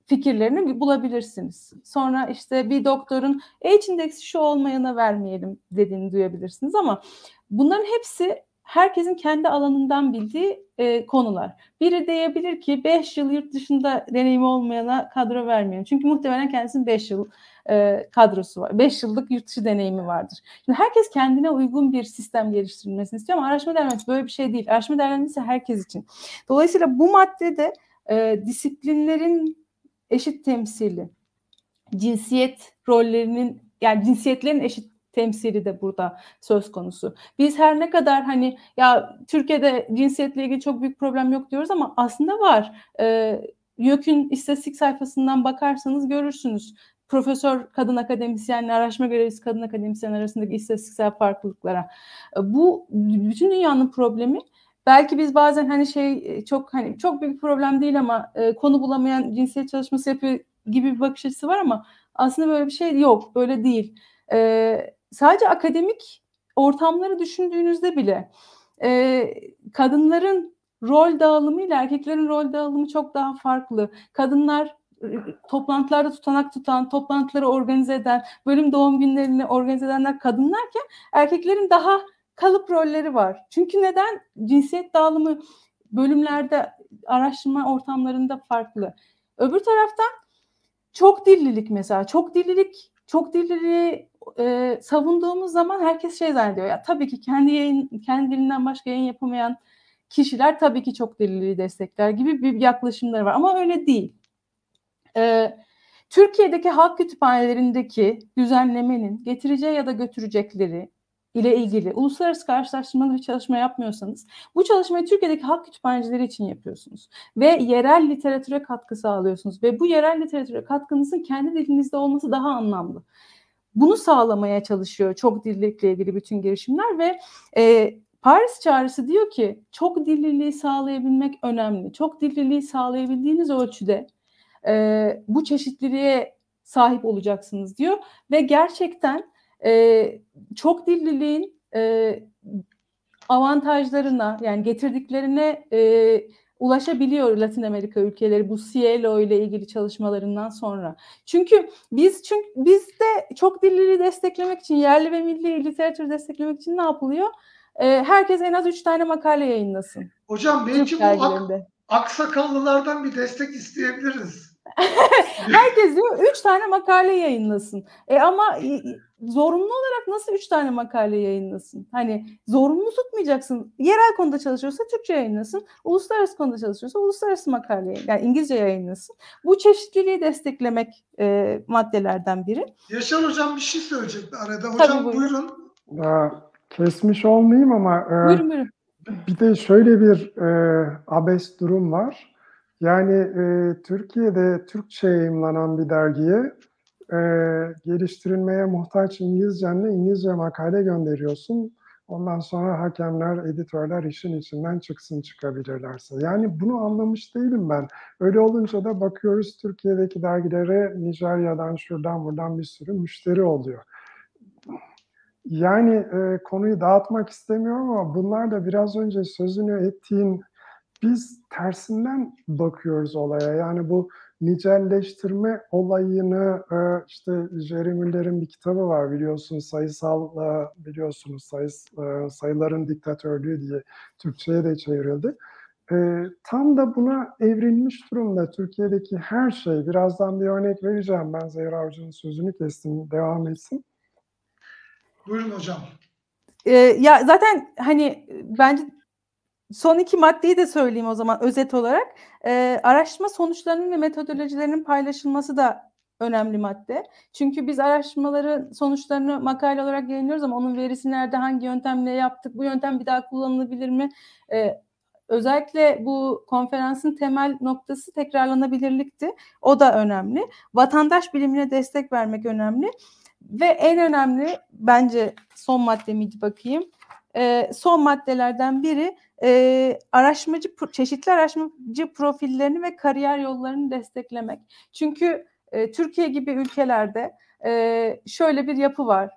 Speaker 2: fikirlerini bulabilirsiniz. Sonra işte bir doktorun H indeksi şu olmayana vermeyelim dediğini duyabilirsiniz ama bunların hepsi herkesin kendi alanından bildiği e, konular. Biri diyebilir ki 5 yıl yurt dışında deneyimi olmayana kadro vermeyelim. Çünkü muhtemelen kendisinin 5 yıl e, kadrosu var. 5 yıllık yurt dışı deneyimi vardır. Şimdi herkes kendine uygun bir sistem geliştirilmesini istiyor ama araştırma değerlendirmesi böyle bir şey değil. Araştırma değerlendirmesi herkes için. Dolayısıyla bu maddede e, disiplinlerin eşit temsili, cinsiyet rollerinin yani cinsiyetlerin eşit temsili de burada söz konusu. Biz her ne kadar hani ya Türkiye'de cinsiyetle ilgili çok büyük problem yok diyoruz ama aslında var. Ee, YÖK'ün istatistik sayfasından bakarsanız görürsünüz profesör kadın akademisyenle araştırma görevlisi kadın akademisyen arasındaki istatistiksel farklılıklara. E, bu bütün dünyanın problemi. Belki biz bazen hani şey e, çok hani çok büyük problem değil ama e, konu bulamayan cinsiyet çalışması yapıyor gibi bir bakış açısı var ama aslında böyle bir şey yok. Böyle değil. E, sadece akademik ortamları düşündüğünüzde bile e, kadınların rol dağılımı ile erkeklerin rol dağılımı çok daha farklı. Kadınlar toplantılarda tutanak tutan, toplantıları organize eden, bölüm doğum günlerini organize edenler kadınlarken erkeklerin daha kalıp rolleri var. Çünkü neden? Cinsiyet dağılımı bölümlerde, araştırma ortamlarında farklı. Öbür taraftan çok dillilik mesela. Çok dillilik, çok dilliliği e, savunduğumuz zaman herkes şey zannediyor. Ya tabii ki kendi yayın, kendi dilinden başka yayın yapamayan kişiler tabii ki çok dilliliği destekler gibi bir yaklaşımları var. Ama öyle değil. E, Türkiye'deki halk kütüphanelerindeki düzenlemenin getireceği ya da götürecekleri ile ilgili uluslararası karşılaştırmalı bir çalışma yapmıyorsanız bu çalışmayı Türkiye'deki halk kütüphanecileri için yapıyorsunuz ve yerel literatüre katkı sağlıyorsunuz ve bu yerel literatüre katkınızın kendi dilinizde olması daha anlamlı. Bunu sağlamaya çalışıyor çok dillilikle ilgili bütün girişimler ve e, Paris çağrısı diyor ki çok dilliliği sağlayabilmek önemli. Çok dilliliği sağlayabildiğiniz ölçüde e, bu çeşitliliğe sahip olacaksınız diyor ve gerçekten e, çok dilliliğin e, avantajlarına yani getirdiklerine e, ulaşabiliyor Latin Amerika ülkeleri bu Cielo ile ilgili çalışmalarından sonra. Çünkü biz çünkü biz de çok dilliliği desteklemek için yerli ve milli literatürü desteklemek için ne yapılıyor? e, herkes en az üç tane makale yayınlasın.
Speaker 1: Hocam belki bu ak, aksakallılardan bir destek isteyebiliriz.
Speaker 2: Herkes diyor üç tane makale yayınlasın. E ama zorunlu olarak nasıl üç tane makale yayınlasın? Hani zorunlu tutmayacaksın. Yerel konuda çalışıyorsa Türkçe yayınlasın. Uluslararası konuda çalışıyorsa uluslararası makale yayın- yani İngilizce yayınlasın. Bu çeşitliliği desteklemek e, maddelerden biri.
Speaker 1: Yaşar hocam bir şey söyleyecekti arada.
Speaker 2: Tabii,
Speaker 1: Hocam
Speaker 2: buyurun.
Speaker 1: buyurun.
Speaker 3: Daha kesmiş olmayayım ama e,
Speaker 2: Buyurun buyurun.
Speaker 3: bir de şöyle bir e, abes durum var. Yani e, Türkiye'de Türkçe yayımlanan bir dergiye e, geliştirilmeye muhtaç İngilizcenle İngilizce makale gönderiyorsun. Ondan sonra hakemler, editörler işin içinden çıksın çıkabilirlerse. Yani bunu anlamış değilim ben. Öyle olunca da bakıyoruz Türkiye'deki dergilere Nijerya'dan şuradan buradan bir sürü müşteri oluyor. Yani e, konuyu dağıtmak istemiyorum ama bunlar da biraz önce sözünü ettiğin biz tersinden bakıyoruz olaya. Yani bu nicelleştirme olayını e, işte Jerry Müller'in bir kitabı var biliyorsun sayısal e, biliyorsunuz sayıs, e, sayıların diktatörlüğü diye Türkçe'ye de çevrildi. Tam da buna evrilmiş durumda Türkiye'deki her şey. Birazdan bir örnek vereceğim. Ben Zehra Hoca'nın sözünü kestim. Devam etsin.
Speaker 1: Buyurun hocam.
Speaker 2: Ee, ya zaten hani bence son iki maddeyi de söyleyeyim o zaman özet olarak. Ee, araştırma sonuçlarının ve metodolojilerinin paylaşılması da önemli madde. Çünkü biz araştırmaların sonuçlarını makale olarak yayınlıyoruz ama onun verisi nerede, hangi yöntemle yaptık, bu yöntem bir daha kullanılabilir mi? Ee, özellikle bu konferansın temel noktası tekrarlanabilirlikti. O da önemli. Vatandaş bilimine destek vermek önemli. Ve en önemli bence son madde miydi bakayım. Ee, son maddelerden biri e, araştırmacı çeşitli araştırmacı profillerini ve kariyer yollarını desteklemek. Çünkü e, Türkiye gibi ülkelerde e, şöyle bir yapı var.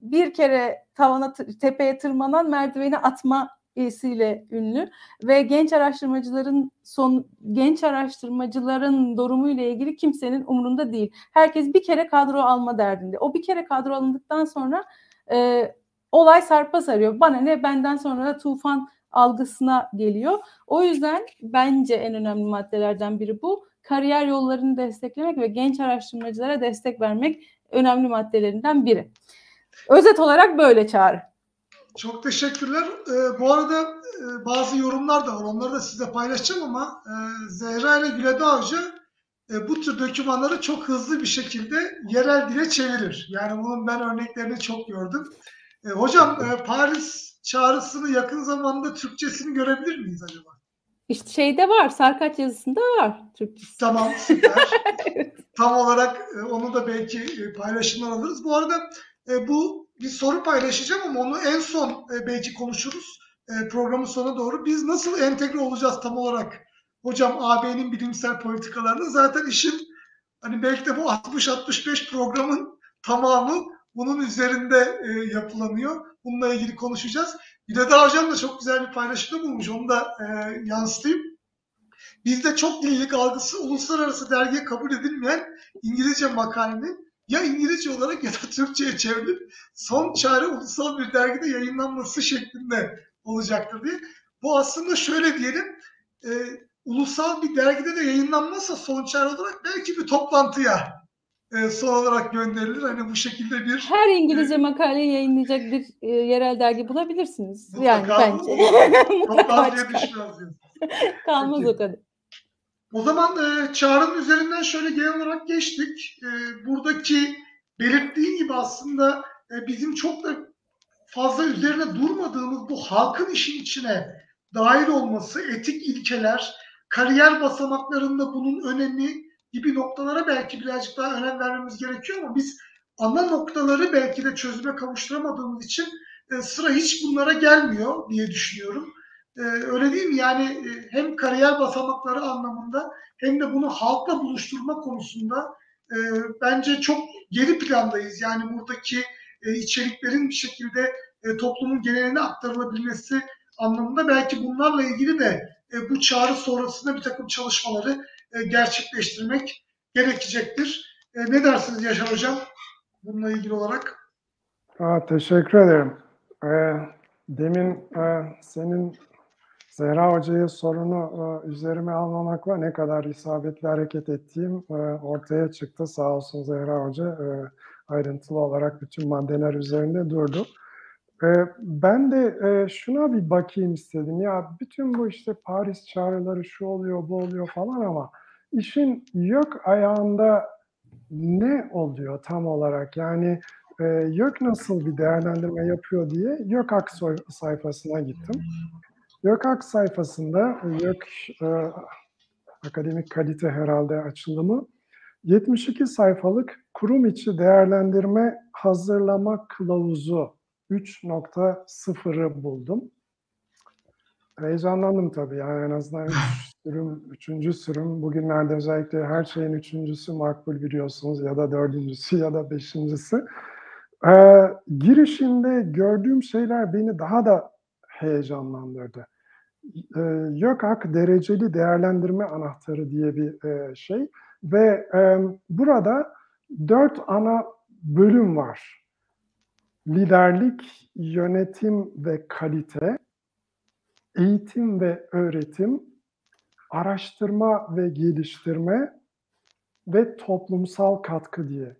Speaker 2: Bir kere tavana tepeye tırmanan merdiveni atma ile ünlü ve genç araştırmacıların son genç araştırmacıların durumu ile ilgili kimsenin umurunda değil. Herkes bir kere kadro alma derdinde. O bir kere kadro alındıktan sonra e, olay sarpa sarıyor. Bana ne benden sonra da tufan algısına geliyor. O yüzden bence en önemli maddelerden biri bu. Kariyer yollarını desteklemek ve genç araştırmacılara destek vermek önemli maddelerinden biri. Özet olarak böyle çağrı.
Speaker 1: Çok teşekkürler. Ee, bu arada e, bazı yorumlar da var. Onları da size paylaşacağım ama e, Zehra ile Güleda Hoca e, bu tür dokümanları çok hızlı bir şekilde yerel dile çevirir. Yani bunun ben örneklerini çok gördüm. E, hocam e, Paris çağrısını yakın zamanda Türkçesini görebilir miyiz acaba?
Speaker 2: İşte şeyde var, Sarkaç yazısında var Türkçesi.
Speaker 1: Tamam, süper. Tam olarak e, onu da belki e, paylaşımdan alırız. Bu arada e, bu bir soru paylaşacağım ama onu en son belki konuşuruz programın sonuna doğru. Biz nasıl entegre olacağız tam olarak hocam AB'nin bilimsel politikalarına? Zaten işin hani belki de bu 60-65 programın tamamı bunun üzerinde e, yapılanıyor. Bununla ilgili konuşacağız. Bir de daha hocam da çok güzel bir paylaşımda bulmuş. Onu da e, yansıtayım. Bizde çok dillilik algısı uluslararası dergiye kabul edilmeyen İngilizce makalenin ya İngilizce olarak ya da Türkçe'ye çevrilip son çare ulusal bir dergide yayınlanması şeklinde olacaktır diye. Bu aslında şöyle diyelim, e, ulusal bir dergide de yayınlanmazsa son çare olarak belki bir toplantıya e, son olarak gönderilir. Hani bu şekilde bir...
Speaker 2: Her İngilizce e, makaleyi yayınlayacak bir e, yerel dergi bulabilirsiniz.
Speaker 1: Mutlaka,
Speaker 2: yani bence.
Speaker 1: Toplantıya düşmez
Speaker 2: Kalmaz Peki. o kadar.
Speaker 1: O zaman e, çağrının üzerinden şöyle genel olarak geçtik. E, buradaki belirttiğin gibi aslında e, bizim çok da fazla üzerine durmadığımız bu halkın işin içine dahil olması, etik ilkeler, kariyer basamaklarında bunun önemi gibi noktalara belki birazcık daha önem vermemiz gerekiyor ama biz ana noktaları belki de çözüme kavuşturamadığımız için e, sıra hiç bunlara gelmiyor diye düşünüyorum. Ee, öyle değil mi? Yani e, hem kariyer basamakları anlamında hem de bunu halkla buluşturma konusunda e, bence çok geri plandayız. Yani buradaki e, içeriklerin bir şekilde e, toplumun geneline aktarılabilmesi anlamında belki bunlarla ilgili de e, bu çağrı sonrasında bir takım çalışmaları e, gerçekleştirmek gerekecektir. E, ne dersiniz Yaşar Hocam bununla ilgili olarak?
Speaker 3: Aa, teşekkür ederim. Ee, demin e, senin Zehra Hoca'ya sorunu e, üzerime almamakla ne kadar isabetli hareket ettiğim e, ortaya çıktı. Sağ olsun Zehra Hoca e, ayrıntılı olarak bütün maddeler üzerinde durdu. E, ben de e, şuna bir bakayım istedim. Ya bütün bu işte Paris çağrıları şu oluyor bu oluyor falan ama işin yok ayağında ne oluyor tam olarak? Yani e, YÖK nasıl bir değerlendirme yapıyor diye YÖKAK sayfasına gittim. YÖKAK sayfasında YÖK e, akademik kalite herhalde açılımı 72 sayfalık kurum içi değerlendirme hazırlama kılavuzu 3.0'ı buldum. Heyecanlandım tabii yani en azından sürüm, üçüncü sürüm. Bugünlerde özellikle her şeyin üçüncüsü makbul biliyorsunuz ya da dördüncüsü ya da beşincisi. Ee, girişinde gördüğüm şeyler beni daha da heyecanlandırdı. Ee, YÖKAK dereceli değerlendirme anahtarı diye bir e, şey ve e, burada dört ana bölüm var. Liderlik, yönetim ve kalite, eğitim ve öğretim, araştırma ve geliştirme ve toplumsal katkı diye.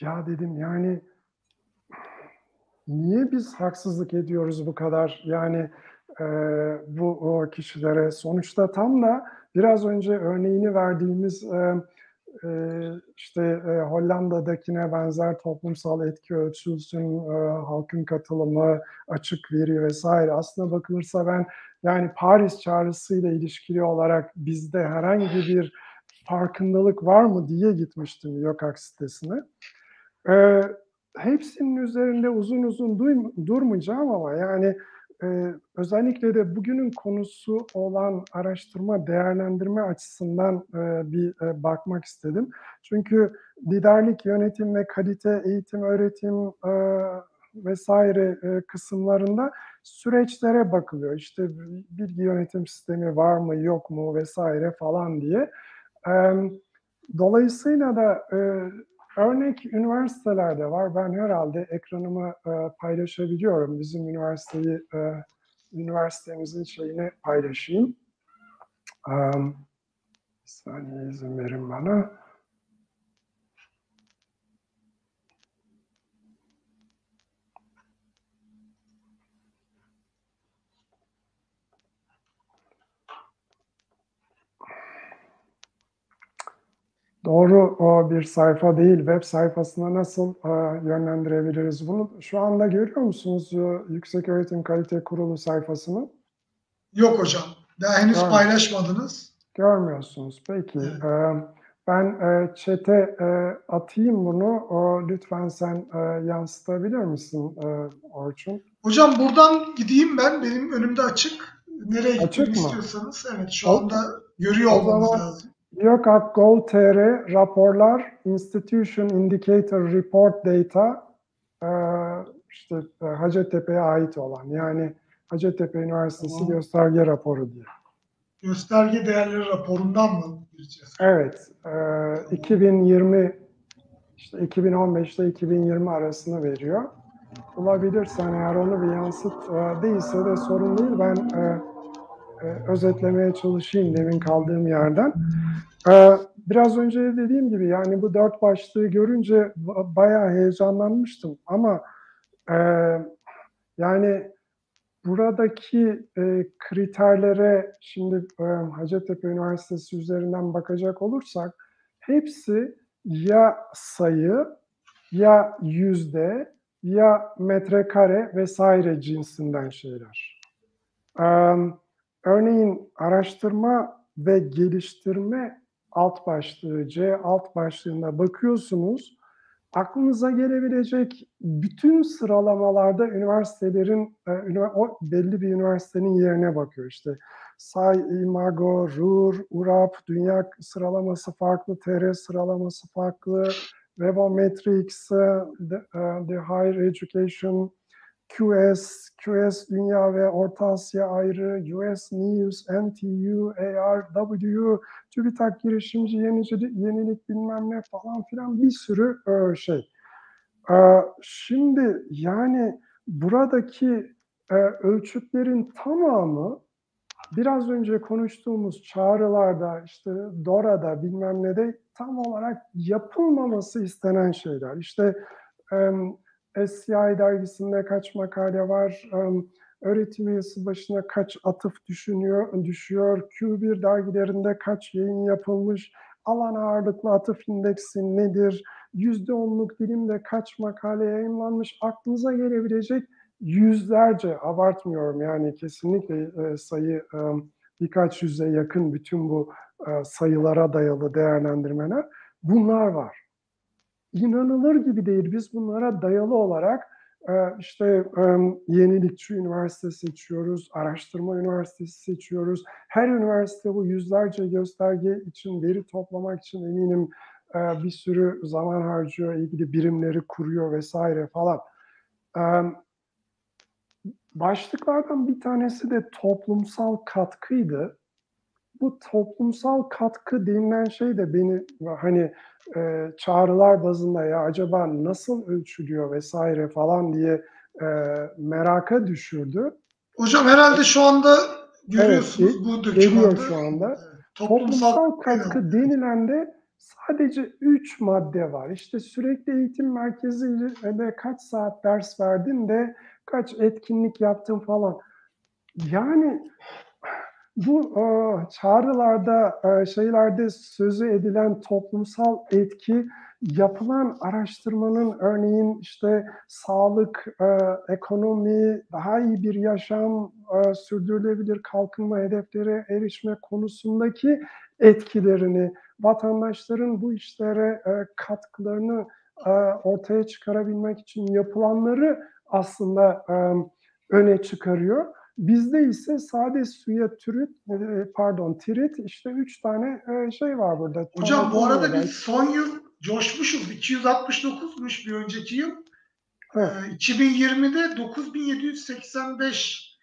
Speaker 3: Ya dedim yani niye biz haksızlık ediyoruz bu kadar? Yani e, bu o kişilere sonuçta tam da biraz önce örneğini verdiğimiz e, e, işte e, Hollanda'dakine benzer toplumsal etki ölçülsün, e, halkın katılımı, açık veri vesaire. Aslına bakılırsa ben yani Paris çağrısıyla ilişkili olarak bizde herhangi bir farkındalık var mı diye gitmiştim YÖKAK sitesine. Ee, hepsinin üzerinde uzun uzun durmayacağım ama yani e, özellikle de bugünün konusu olan araştırma, değerlendirme açısından e, bir e, bakmak istedim. Çünkü liderlik, yönetim ve kalite, eğitim, öğretim e, vesaire e, kısımlarında süreçlere bakılıyor. İşte bilgi yönetim sistemi var mı, yok mu vesaire falan diye. Dolayısıyla da e, Örnek üniversitelerde var. Ben herhalde ekranımı e, paylaşabiliyorum. Bizim üniversiteyi, üniversitemizin şeyini paylaşayım. Bir saniye izin verin bana. Doğru o bir sayfa değil, web sayfasına nasıl e, yönlendirebiliriz bunu? Şu anda görüyor musunuz e, Yüksek Öğretim Kalite Kurulu sayfasını?
Speaker 1: Yok hocam. Daha henüz Görmüyor. paylaşmadınız.
Speaker 3: Görmüyorsunuz. Peki. Evet. E, ben e, chat'e e, atayım bunu. O, lütfen sen yansıtabilir misin Orçun?
Speaker 1: Hocam buradan gideyim ben. Benim önümde açık. Nereye açık gitmek istiyorsanız. Evet şu anda görüyor olmanız lazım.
Speaker 3: YÖKAK Gov.tr raporlar, Institution Indicator Report Data e, işte e, Hacettepe'ye ait olan yani Hacettepe Üniversitesi tamam. gösterge raporu diye.
Speaker 1: Gösterge değerleri raporundan mı gireceğiz?
Speaker 3: Evet. E, 2020 işte 2015 ile 2020 arasını veriyor. Bulabilirsen eğer onu bir yansıt e, değilse de sorun değil. Ben e, özetlemeye çalışayım demin kaldığım yerden. E, biraz önce dediğim gibi yani bu dört başlığı görünce bayağı heyecanlanmıştım ama e, yani buradaki e, kriterlere şimdi e, Hacettepe Üniversitesi üzerinden bakacak olursak hepsi ya sayı ya yüzde ya metrekare vesaire cinsinden şeyler. Um, Örneğin araştırma ve geliştirme alt başlığı C alt başlığında bakıyorsunuz. Aklınıza gelebilecek bütün sıralamalarda üniversitelerin e, o belli bir üniversitenin yerine bakıyor. İşte SAI, IMAGO, RUR, URAP, dünya sıralaması farklı, TR sıralaması farklı, Webometrics, The, uh, the Higher Education QS, QS Dünya ve Orta Asya ayrı, US News, NTU, ARW, TÜBİTAK girişimci, yenici, yenilik bilmem ne falan filan bir sürü e, şey. E, şimdi yani buradaki e, ölçütlerin tamamı biraz önce konuştuğumuz çağrılarda, işte DORA'da bilmem ne de tam olarak yapılmaması istenen şeyler. İşte SCI dergisinde kaç makale var, öğretim üyesi başına kaç atıf düşünüyor, düşüyor, Q1 dergilerinde kaç yayın yapılmış, alan ağırlıklı atıf indeksi nedir, %10'luk dilimde kaç makale yayınlanmış, aklınıza gelebilecek yüzlerce, abartmıyorum yani kesinlikle e, sayı birkaç yüze yakın bütün bu e, sayılara dayalı değerlendirmeler bunlar var. İnanılır gibi değil. Biz bunlara dayalı olarak işte yenilikçi üniversite seçiyoruz, araştırma üniversitesi seçiyoruz. Her üniversite bu yüzlerce gösterge için veri toplamak için eminim bir sürü zaman harcıyor, ilgili birimleri kuruyor vesaire falan. Başlıklardan bir tanesi de toplumsal katkıydı. Bu toplumsal katkı denilen şey de beni hani e, çağrılar bazında ya acaba nasıl ölçülüyor vesaire falan diye e, meraka düşürdü.
Speaker 1: Hocam herhalde şu anda görüyorsunuz evet, bu dokümanda.
Speaker 3: Şu anda. Evet, toplumsal, toplumsal katkı denilen de sadece üç madde var. İşte sürekli eğitim merkeziyle kaç saat ders verdin de kaç etkinlik yaptın falan. Yani bu e, çağrılarda, e, şeylerde sözü edilen toplumsal etki yapılan araştırmanın örneğin işte sağlık, e, ekonomi, daha iyi bir yaşam, e, sürdürülebilir kalkınma hedeflere erişme konusundaki etkilerini, vatandaşların bu işlere e, katkılarını e, ortaya çıkarabilmek için yapılanları aslında e, öne çıkarıyor. Bizde ise sade suya türüt, e, pardon tirit işte üç tane e, şey var burada.
Speaker 1: Hocam bu arada biz son yıl coşmuşuz. 269'muş bir önceki yıl. Evet. 2020'de 9785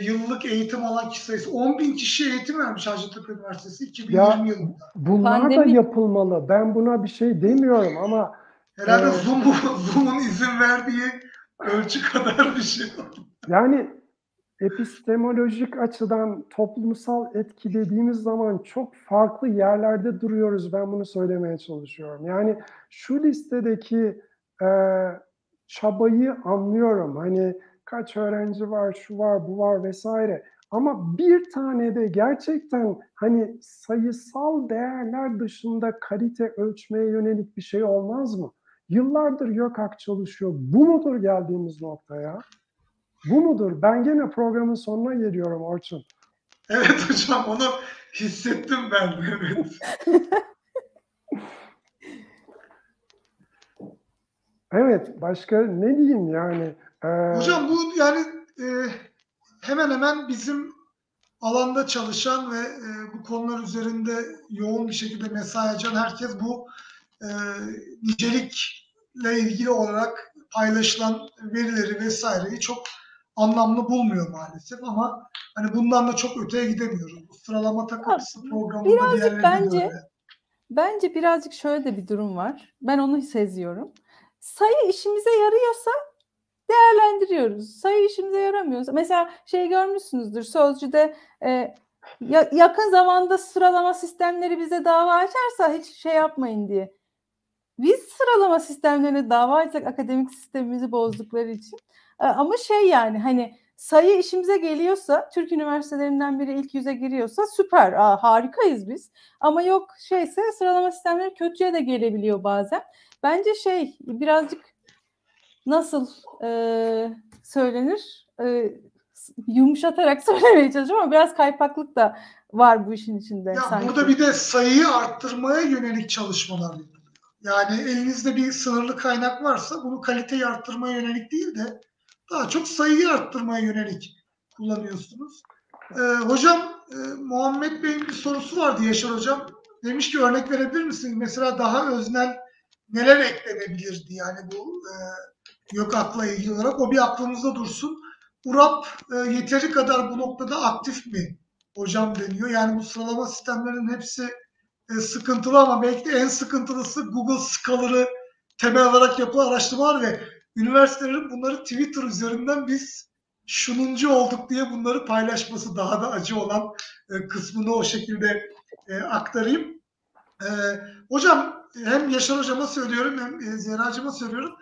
Speaker 1: yıllık eğitim alan kişi sayısı. 10 bin kişi eğitim vermiş Hacettepe Üniversitesi 2020 ya, yılında.
Speaker 3: Bunlar Pandemi... da yapılmalı. Ben buna bir şey demiyorum ama
Speaker 1: Herhalde e, Zoom'un Zoom izin verdiği ölçü kadar bir şey.
Speaker 3: Yani epistemolojik açıdan toplumsal etki dediğimiz zaman çok farklı yerlerde duruyoruz. Ben bunu söylemeye çalışıyorum. Yani şu listedeki e, çabayı anlıyorum. Hani kaç öğrenci var, şu var, bu var vesaire. Ama bir tane de gerçekten hani sayısal değerler dışında kalite ölçmeye yönelik bir şey olmaz mı? Yıllardır YÖKAK çalışıyor. Bu mudur geldiğimiz noktaya? Bu mudur? Ben gene programın sonuna geliyorum Orçun.
Speaker 1: Evet hocam onu hissettim ben. Evet.
Speaker 3: evet başka ne diyeyim yani?
Speaker 1: Ee... Hocam bu yani e, hemen hemen bizim alanda çalışan ve e, bu konular üzerinde yoğun bir şekilde mesai açan herkes bu e, nicelikle ilgili olarak paylaşılan verileri vesaireyi çok anlamlı bulmuyor maalesef ama hani bundan da çok öteye gidemiyoruz. Bu sıralama takıntısı programında
Speaker 2: birazcık bence öyle. bence birazcık şöyle de bir durum var. Ben onu seziyorum. Sayı işimize yarıyorsa değerlendiriyoruz. Sayı işimize yaramıyorsa mesela şey görmüşsünüzdür sözcüde e, yakın zamanda sıralama sistemleri bize dava açarsa hiç şey yapmayın diye. Biz sıralama sistemlerine dava açsak akademik sistemimizi bozdukları için ama şey yani hani sayı işimize geliyorsa Türk üniversitelerinden biri ilk yüze giriyorsa süper aa, harikayız biz. Ama yok şeyse sıralama sistemleri kötüye de gelebiliyor bazen. Bence şey birazcık nasıl e, söylenir e, yumuşatarak söylemeye çalışıyorum ama biraz kaypaklık da var bu işin içinde.
Speaker 1: Ya sanki. burada bir de sayıyı arttırmaya yönelik çalışmalar. Yani elinizde bir sınırlı kaynak varsa bunu kaliteyi arttırmaya yönelik değil de daha çok sayıyı arttırmaya yönelik kullanıyorsunuz. Ee, hocam e, Muhammed Bey'in bir sorusu vardı Yaşar Hocam. Demiş ki örnek verebilir misin? Mesela daha öznel neler eklenebilirdi yani bu e, yok akla ilgili olarak. O bir aklımızda dursun. URAP e, yeteri kadar bu noktada aktif mi hocam deniyor. Yani bu sıralama sistemlerinin hepsi e, sıkıntılı ama belki de en sıkıntılısı Google Scholar'ı temel olarak yapılan araştırmalar ve üniversitelerin bunları Twitter üzerinden biz şununcu olduk diye bunları paylaşması daha da acı olan e, kısmını o şekilde e, aktarayım. E, hocam hem Yaşar hocama söylüyorum hem e, Zehra'cıma söylüyorum.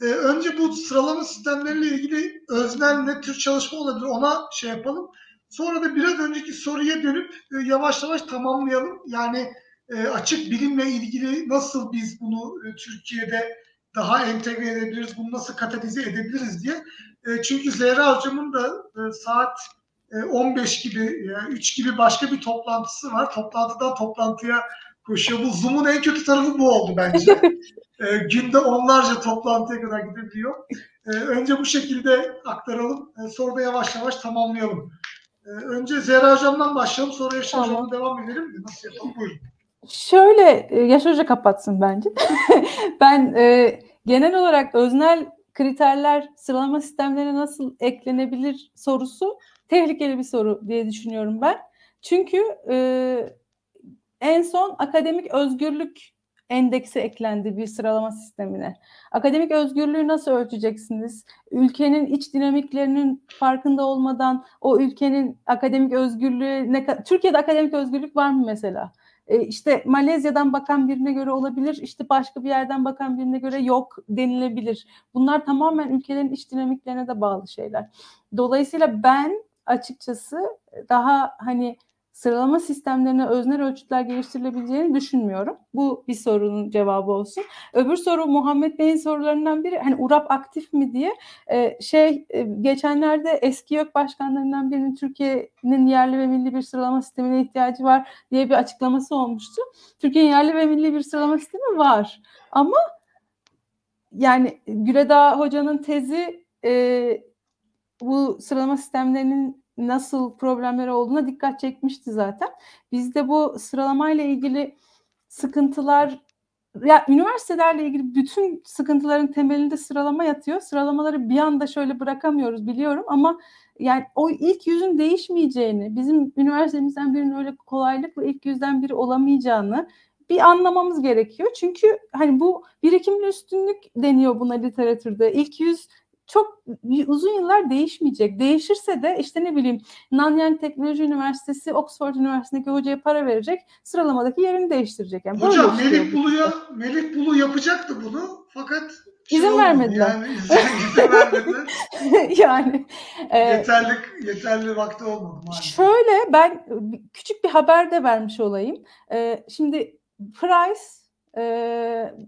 Speaker 1: Önce bu sıralama sistemleriyle ilgili öznel ne tür çalışma olabilir ona şey yapalım. Sonra da biraz önceki soruya dönüp yavaş yavaş tamamlayalım. Yani açık bilimle ilgili nasıl biz bunu Türkiye'de daha entegre edebiliriz, bunu nasıl katalize edebiliriz diye. E, çünkü Zehra hocamın da e, saat e, 15 gibi, yani 3 gibi başka bir toplantısı var. Toplantıdan toplantıya koşuyor. Bu Zoom'un en kötü tarafı bu oldu bence. e, günde onlarca toplantıya kadar gidebiliyor. E, önce bu şekilde aktaralım, e, sonra da yavaş yavaş tamamlayalım. E, önce Zehra hocamdan başlayalım, sonra Yaşar
Speaker 2: Tamam.
Speaker 1: hocamla devam edelim. Nasıl yapalım? Buyurun.
Speaker 2: Şöyle e, Yaş Hoca kapatsın bence. ben e, genel olarak öznel kriterler sıralama sistemlerine nasıl eklenebilir sorusu tehlikeli bir soru diye düşünüyorum ben. Çünkü e, en son akademik özgürlük endeksi eklendi bir sıralama sistemine. Akademik özgürlüğü nasıl ölçeceksiniz? Ülkenin iç dinamiklerinin farkında olmadan o ülkenin akademik özgürlüğü ne Türkiye'de akademik özgürlük var mı mesela? E, işte Malezya'dan bakan birine göre olabilir, işte başka bir yerden bakan birine göre yok denilebilir. Bunlar tamamen ülkelerin iç dinamiklerine de bağlı şeyler. Dolayısıyla ben açıkçası daha hani sıralama sistemlerine öznel ölçütler geliştirilebileceğini düşünmüyorum. Bu bir sorunun cevabı olsun. Öbür soru Muhammed Bey'in sorularından biri hani URAP aktif mi diye. Ee, şey e, geçenlerde eski YÖK başkanlarından birinin Türkiye'nin yerli ve milli bir sıralama sistemine ihtiyacı var diye bir açıklaması olmuştu. Türkiye'nin yerli ve milli bir sıralama sistemi var. Ama yani Güledağ Hoca'nın tezi e, bu sıralama sistemlerinin nasıl problemleri olduğuna dikkat çekmişti zaten. Bizde bu sıralamayla ilgili sıkıntılar ya üniversitelerle ilgili bütün sıkıntıların temelinde sıralama yatıyor. Sıralamaları bir anda şöyle bırakamıyoruz biliyorum ama yani o ilk yüzün değişmeyeceğini, bizim üniversitemizden birinin öyle kolaylıkla ilk yüzden biri olamayacağını bir anlamamız gerekiyor. Çünkü hani bu birikimli üstünlük deniyor buna literatürde. İlk yüz çok uzun yıllar değişmeyecek. Değişirse de işte ne bileyim Nanyang Teknoloji Üniversitesi Oxford Üniversitesi'ndeki hocaya para verecek. Sıralamadaki yerini değiştirecek. Yani
Speaker 1: Hocam Melih
Speaker 2: bu.
Speaker 1: Bulu'ya Melih Bulu yapacaktı bunu fakat şey
Speaker 2: İzin vermediler.
Speaker 1: Yani izin, izin vermediler.
Speaker 2: yani e,
Speaker 1: yeterli yeterli vakti olmadı maalesef.
Speaker 2: Şöyle ben küçük bir haber de vermiş olayım. Ee, şimdi Price e,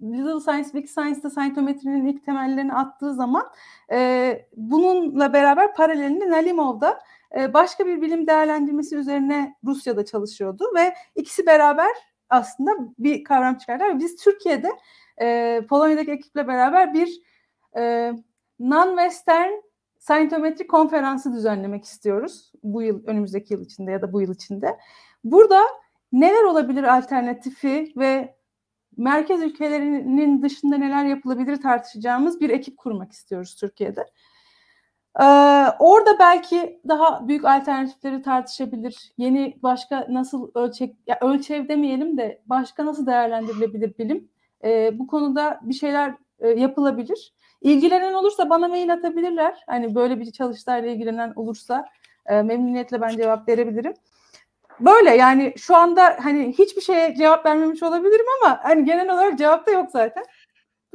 Speaker 2: Little Science Big Science'da scientometrinin ilk temellerini attığı zaman e, bununla beraber paralelinde Nalimov'da e, başka bir bilim değerlendirmesi üzerine Rusya'da çalışıyordu ve ikisi beraber aslında bir kavram çıkardılar. Biz Türkiye'de e, Polonya'daki ekiple beraber bir e, non-Western Scientometri konferansı düzenlemek istiyoruz bu yıl önümüzdeki yıl içinde ya da bu yıl içinde. Burada neler olabilir alternatifi ve merkez ülkelerinin dışında neler yapılabilir tartışacağımız bir ekip kurmak istiyoruz Türkiye'de. Ee, orada belki daha büyük alternatifleri tartışabilir. Yeni başka nasıl ölçek, ya ölçev demeyelim de başka nasıl değerlendirilebilir bilim. Ee, bu konuda bir şeyler e, yapılabilir. İlgilenen olursa bana mail atabilirler. Hani böyle bir çalıştayla ilgilenen olursa e, memnuniyetle ben cevap verebilirim. Böyle yani şu anda hani hiçbir şeye cevap vermemiş olabilirim ama hani genel olarak cevap da yok zaten.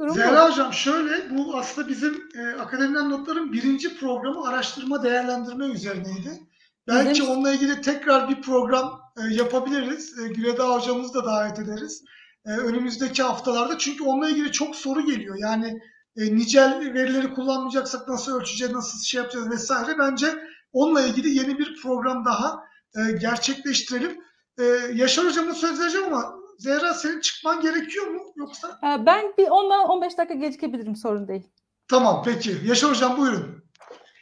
Speaker 2: Durum bu.
Speaker 1: Zehra Hocam şöyle bu aslında bizim e, akademiden notların birinci programı araştırma değerlendirme üzerineydi. Belki
Speaker 2: Bizim-
Speaker 1: onunla ilgili tekrar bir program e, yapabiliriz. E, Güledağ hocamızı da davet ederiz. E, önümüzdeki haftalarda çünkü onunla ilgili çok soru geliyor. Yani e, nicel verileri kullanmayacaksak nasıl ölçeceğiz, nasıl şey yapacağız vesaire. Bence onunla ilgili yeni bir program daha e, gerçekleştirelim. E, Yaşar hocama söz vereceğim ama Zehra senin çıkman gerekiyor mu yoksa?
Speaker 2: Ben bir ondan 15 dakika gecikebilirim sorun değil.
Speaker 1: Tamam peki. Yaşar hocam buyurun.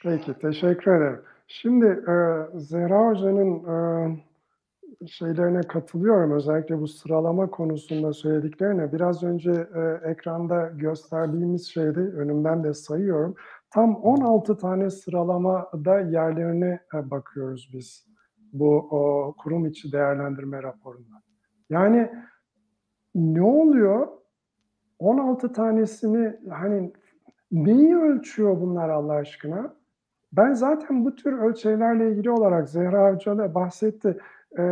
Speaker 3: Peki, teşekkür ederim. Şimdi e, Zehra Hoca'nın e, şeylerine katılıyorum. Özellikle bu sıralama konusunda söylediklerine. Biraz önce e, ekranda gösterdiğimiz şeyde önümden de sayıyorum. Tam 16 tane sıralamada yerlerine e, bakıyoruz biz bu o, kurum içi değerlendirme raporunda. Yani ne oluyor? 16 tanesini hani neyi ölçüyor bunlar Allah aşkına? Ben zaten bu tür ölçevlerle ilgili olarak Zehra Hoca da bahsetti. Ee,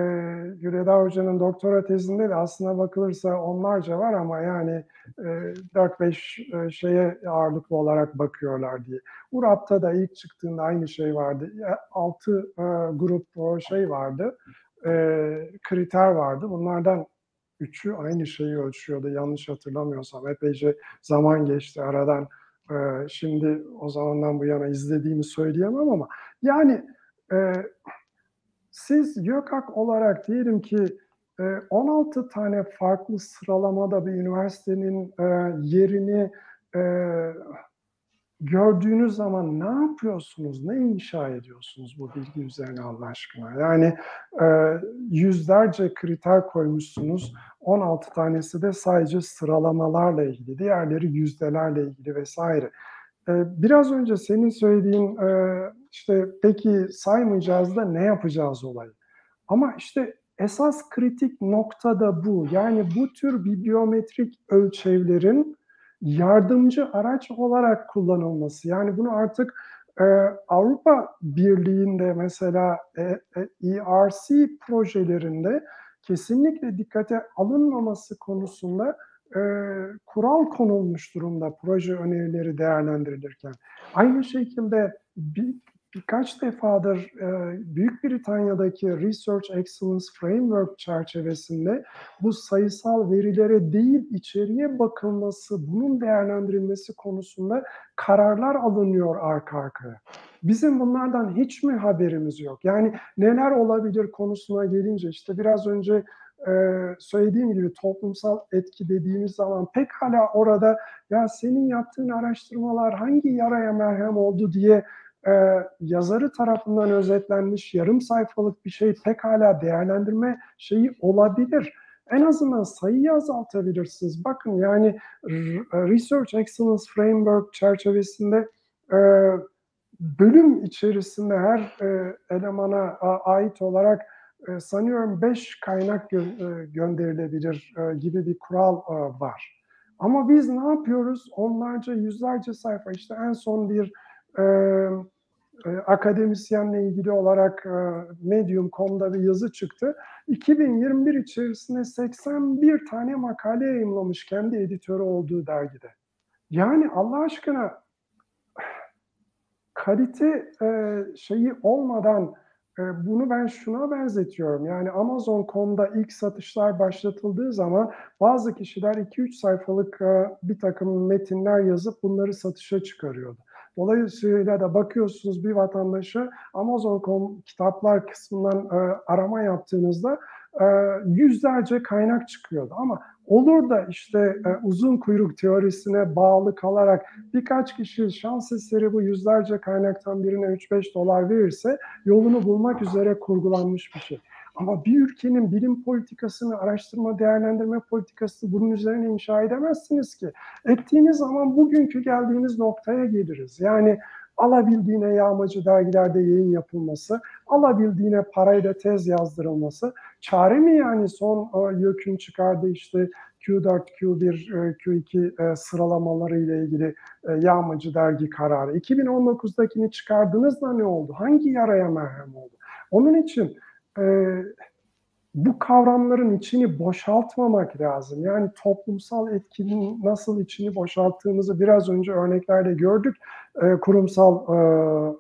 Speaker 3: Güleda Hoca'nın doktora tezinde de aslına bakılırsa onlarca var ama yani e, 4-5 e, şeye ağırlıklı olarak bakıyorlar diye. URAP'ta da ilk çıktığında aynı şey vardı. 6 e, grup şey vardı, e, kriter vardı. Bunlardan üçü aynı şeyi ölçüyordu yanlış hatırlamıyorsam. Epeyce zaman geçti aradan. E, şimdi o zamandan bu yana izlediğimi söyleyemem ama yani e, siz YÖKAK olarak diyelim ki 16 e, tane farklı sıralamada bir üniversitenin e, yerini e, gördüğünüz zaman ne yapıyorsunuz, ne inşa ediyorsunuz bu bilgi üzerine Allah aşkına? Yani yüzlerce kriter koymuşsunuz, 16 tanesi de sadece sıralamalarla ilgili, diğerleri yüzdelerle ilgili vesaire. Biraz önce senin söylediğin işte peki saymayacağız da ne yapacağız olayı. Ama işte esas kritik nokta da bu. Yani bu tür bibliometrik ölçevlerin yardımcı araç olarak kullanılması. Yani bunu artık e, Avrupa Birliği'nde mesela e, e, ERC projelerinde kesinlikle dikkate alınmaması konusunda e, kural konulmuş durumda proje önerileri değerlendirilirken. Aynı şekilde bir, birkaç defadır e, Büyük Britanya'daki Research Excellence Framework çerçevesinde bu sayısal verilere değil içeriye bakılması, bunun değerlendirilmesi konusunda kararlar alınıyor arka arkaya. Bizim bunlardan hiç mi haberimiz yok? Yani neler olabilir konusuna gelince işte biraz önce e, söylediğim gibi toplumsal etki dediğimiz zaman pek hala orada ya senin yaptığın araştırmalar hangi yaraya merhem oldu diye e, yazarı tarafından özetlenmiş yarım sayfalık bir şey pekala değerlendirme şeyi olabilir. En azından sayıyı azaltabilirsiniz. Bakın yani Research Excellence Framework çerçevesinde e, bölüm içerisinde her e, elemana ait olarak e, sanıyorum 5 kaynak gö- e, gönderilebilir e, gibi bir kural e, var. Ama biz ne yapıyoruz? Onlarca, yüzlerce sayfa. İşte en son bir e, akademisyenle ilgili olarak e, Medium.com'da bir yazı çıktı. 2021 içerisinde 81 tane makale yayınlamış kendi editörü olduğu dergide. Yani Allah aşkına kalite e, şeyi olmadan e, bunu ben şuna benzetiyorum. Yani Amazon.com'da ilk satışlar başlatıldığı zaman bazı kişiler 2-3 sayfalık bir takım metinler yazıp bunları satışa çıkarıyordu. Dolayısıyla da bakıyorsunuz bir vatandaşı Amazon.com kitaplar kısmından e, arama yaptığınızda e, yüzlerce kaynak çıkıyordu. Ama olur da işte e, uzun kuyruk teorisine bağlı kalarak birkaç kişi şans eseri bu yüzlerce kaynaktan birine 3-5 dolar verirse yolunu bulmak üzere kurgulanmış bir şey. Ama bir ülkenin bilim politikasını, araştırma değerlendirme politikasını bunun üzerine inşa edemezsiniz ki. Ettiğiniz zaman bugünkü geldiğimiz noktaya geliriz. Yani alabildiğine yağmacı dergilerde yayın yapılması, alabildiğine parayla tez yazdırılması, çare mi yani son e, YÖK'ün çıkardığı işte Q4, Q1, e, Q2 e, sıralamaları ile ilgili e, yağmacı dergi kararı. 2019'dakini çıkardığınızda ne oldu? Hangi yaraya merhem oldu? Onun için e, bu kavramların içini boşaltmamak lazım. Yani toplumsal etkinin nasıl içini boşalttığımızı biraz önce örneklerle gördük e, kurumsal e,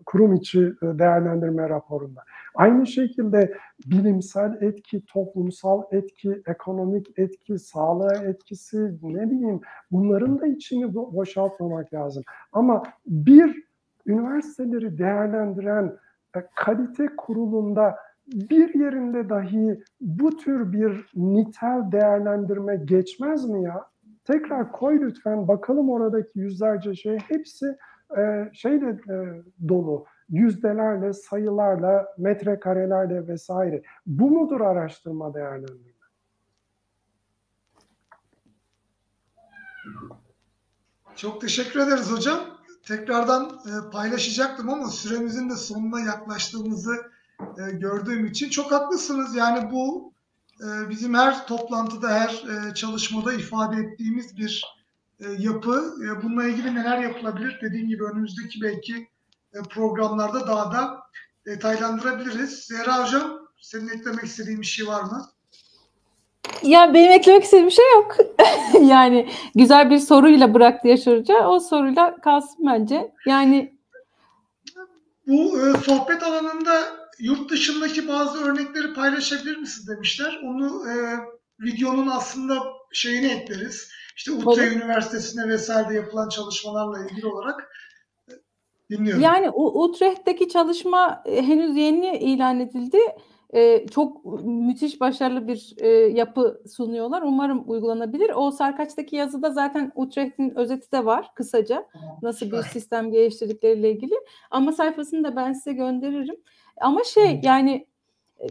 Speaker 3: kurum içi değerlendirme raporunda. Aynı şekilde bilimsel etki, toplumsal etki, ekonomik etki, sağlığa etkisi ne bileyim bunların da içini boşaltmamak lazım. Ama bir üniversiteleri değerlendiren kalite kurulunda bir yerinde dahi bu tür bir nitel değerlendirme geçmez mi ya? Tekrar koy lütfen bakalım oradaki yüzlerce şey hepsi e, şeyle e, dolu yüzdelerle, sayılarla, metrekarelerle vesaire. Bu mudur araştırma değerlendirme?
Speaker 1: Çok teşekkür ederiz hocam. Tekrardan e, paylaşacaktım ama süremizin de sonuna yaklaştığımızı e, gördüğüm için çok haklısınız. Yani bu e, bizim her toplantıda, her e, çalışmada ifade ettiğimiz bir yapı. bununla ilgili neler yapılabilir? Dediğim gibi önümüzdeki belki e, programlarda daha da detaylandırabiliriz. Zehra Hocam, senin eklemek istediğin bir şey var mı?
Speaker 2: Ya benim eklemek istediğim bir şey yok. yani güzel bir soruyla bıraktı Yaşar Hoca. O soruyla kalsın bence. Yani
Speaker 1: Bu e, sohbet alanında yurt dışındaki bazı örnekleri paylaşabilir misin demişler. Onu e, videonun aslında şeyini ekleriz. İşte Utrecht
Speaker 2: Olur.
Speaker 1: Üniversitesi'nde vesaire yapılan çalışmalarla ilgili olarak e, dinliyorum.
Speaker 2: Yani Utrecht'teki çalışma e, henüz yeni ilan edildi. E, çok müthiş başarılı bir e, yapı sunuyorlar. Umarım uygulanabilir. O Sarkaç'taki yazıda zaten Utrecht'in özeti de var kısaca. Nasıl bir sistem geliştirdikleriyle ilgili. Ama sayfasını da ben size gönderirim. Ama şey yani e,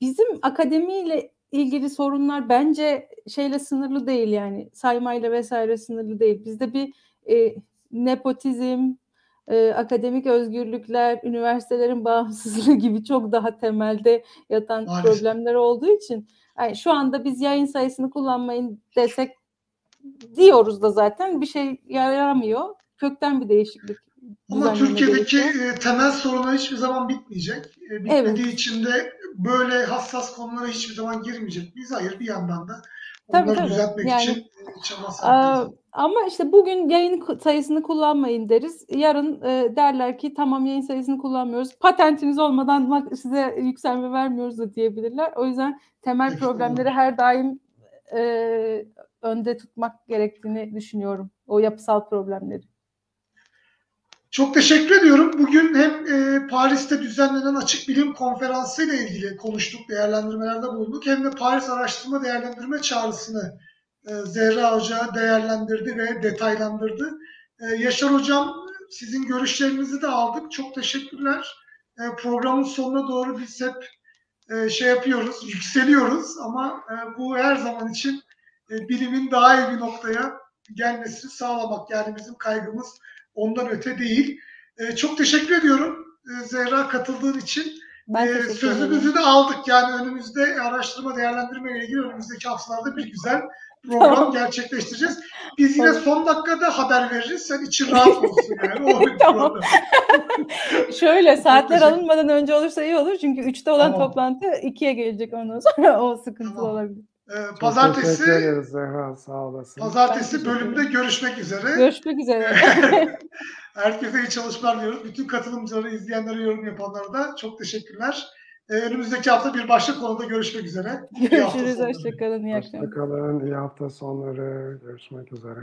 Speaker 2: bizim akademiyle ilgili sorunlar bence şeyle sınırlı değil yani saymayla vesaire sınırlı değil. Bizde bir e, nepotizm, e, akademik özgürlükler, üniversitelerin bağımsızlığı gibi çok daha temelde yatan
Speaker 1: Maalesef.
Speaker 2: problemler olduğu için yani şu anda biz yayın sayısını kullanmayın desek diyoruz da zaten bir şey yaramıyor. Kökten bir değişiklik.
Speaker 1: Ama Türkiye'deki
Speaker 2: gerekiyor.
Speaker 1: e, temel sorunlar hiçbir zaman bitmeyecek. E, bitmediği için de böyle hassas konulara hiçbir zaman girmeyecek miyiz? Hayır bir yandan da onları
Speaker 2: tabii.
Speaker 1: düzeltmek
Speaker 2: Yani-
Speaker 1: için çaba
Speaker 2: ama işte bugün yayın sayısını kullanmayın deriz. Yarın e, derler ki tamam yayın sayısını kullanmıyoruz. Patentiniz olmadan bak size yükselme vermiyoruz da diyebilirler. O yüzden temel
Speaker 1: Peki,
Speaker 2: problemleri her daim e, önde tutmak gerektiğini düşünüyorum. O yapısal problemleri.
Speaker 1: Çok teşekkür ediyorum. Bugün hem e, Paris'te düzenlenen Açık Bilim Konferansı ile ilgili konuştuk, değerlendirmelerde bulunduk. Hem de Paris Araştırma Değerlendirme Çağrısı'nı e, Zehra Hoca değerlendirdi ve detaylandırdı. E, Yaşar Hocam sizin görüşlerinizi de aldık. Çok teşekkürler. Programın sonuna doğru biz hep şey yapıyoruz, yükseliyoruz ama bu her zaman için bilimin daha iyi bir noktaya gelmesini sağlamak. Yani bizim kaygımız ondan öte değil. E, çok teşekkür ediyorum e, Zehra katıldığın için.
Speaker 2: Ben
Speaker 1: E, sözümüzü de aldık yani önümüzde araştırma değerlendirme ile ilgili önümüzdeki haftalarda bir güzel program
Speaker 2: Tamam.
Speaker 1: gerçekleştireceğiz. Biz yine
Speaker 2: Olur.
Speaker 1: son dakikada haber veririz. Sen için rahat olsun yani. O
Speaker 2: Tamam. Şöyle saatler alınmadan önce olursa iyi olur. Çünkü 3'te olan
Speaker 1: Tamam.
Speaker 2: toplantı 2'ye gelecek ondan sonra. o sıkıntılı
Speaker 1: Tamam.
Speaker 2: olabilir.
Speaker 1: E,
Speaker 3: Çok teşekkür
Speaker 1: pazartesi
Speaker 3: ederiz Zehra sağ olasın.
Speaker 1: Pazartesi bölümde görüşmek üzere.
Speaker 2: Görüşmek üzere.
Speaker 1: Herkese iyi çalışmalar diliyoruz. Bütün katılımcıları, izleyenlere, yorum yapanlara da çok teşekkürler. Ee, önümüzdeki hafta bir başka konuda görüşmek üzere. İyi hafta
Speaker 2: Görüşürüz. Hoşçakalın. İyi akşamlar.
Speaker 3: Hoşçakalın. iyi hafta sonları. Görüşmek üzere.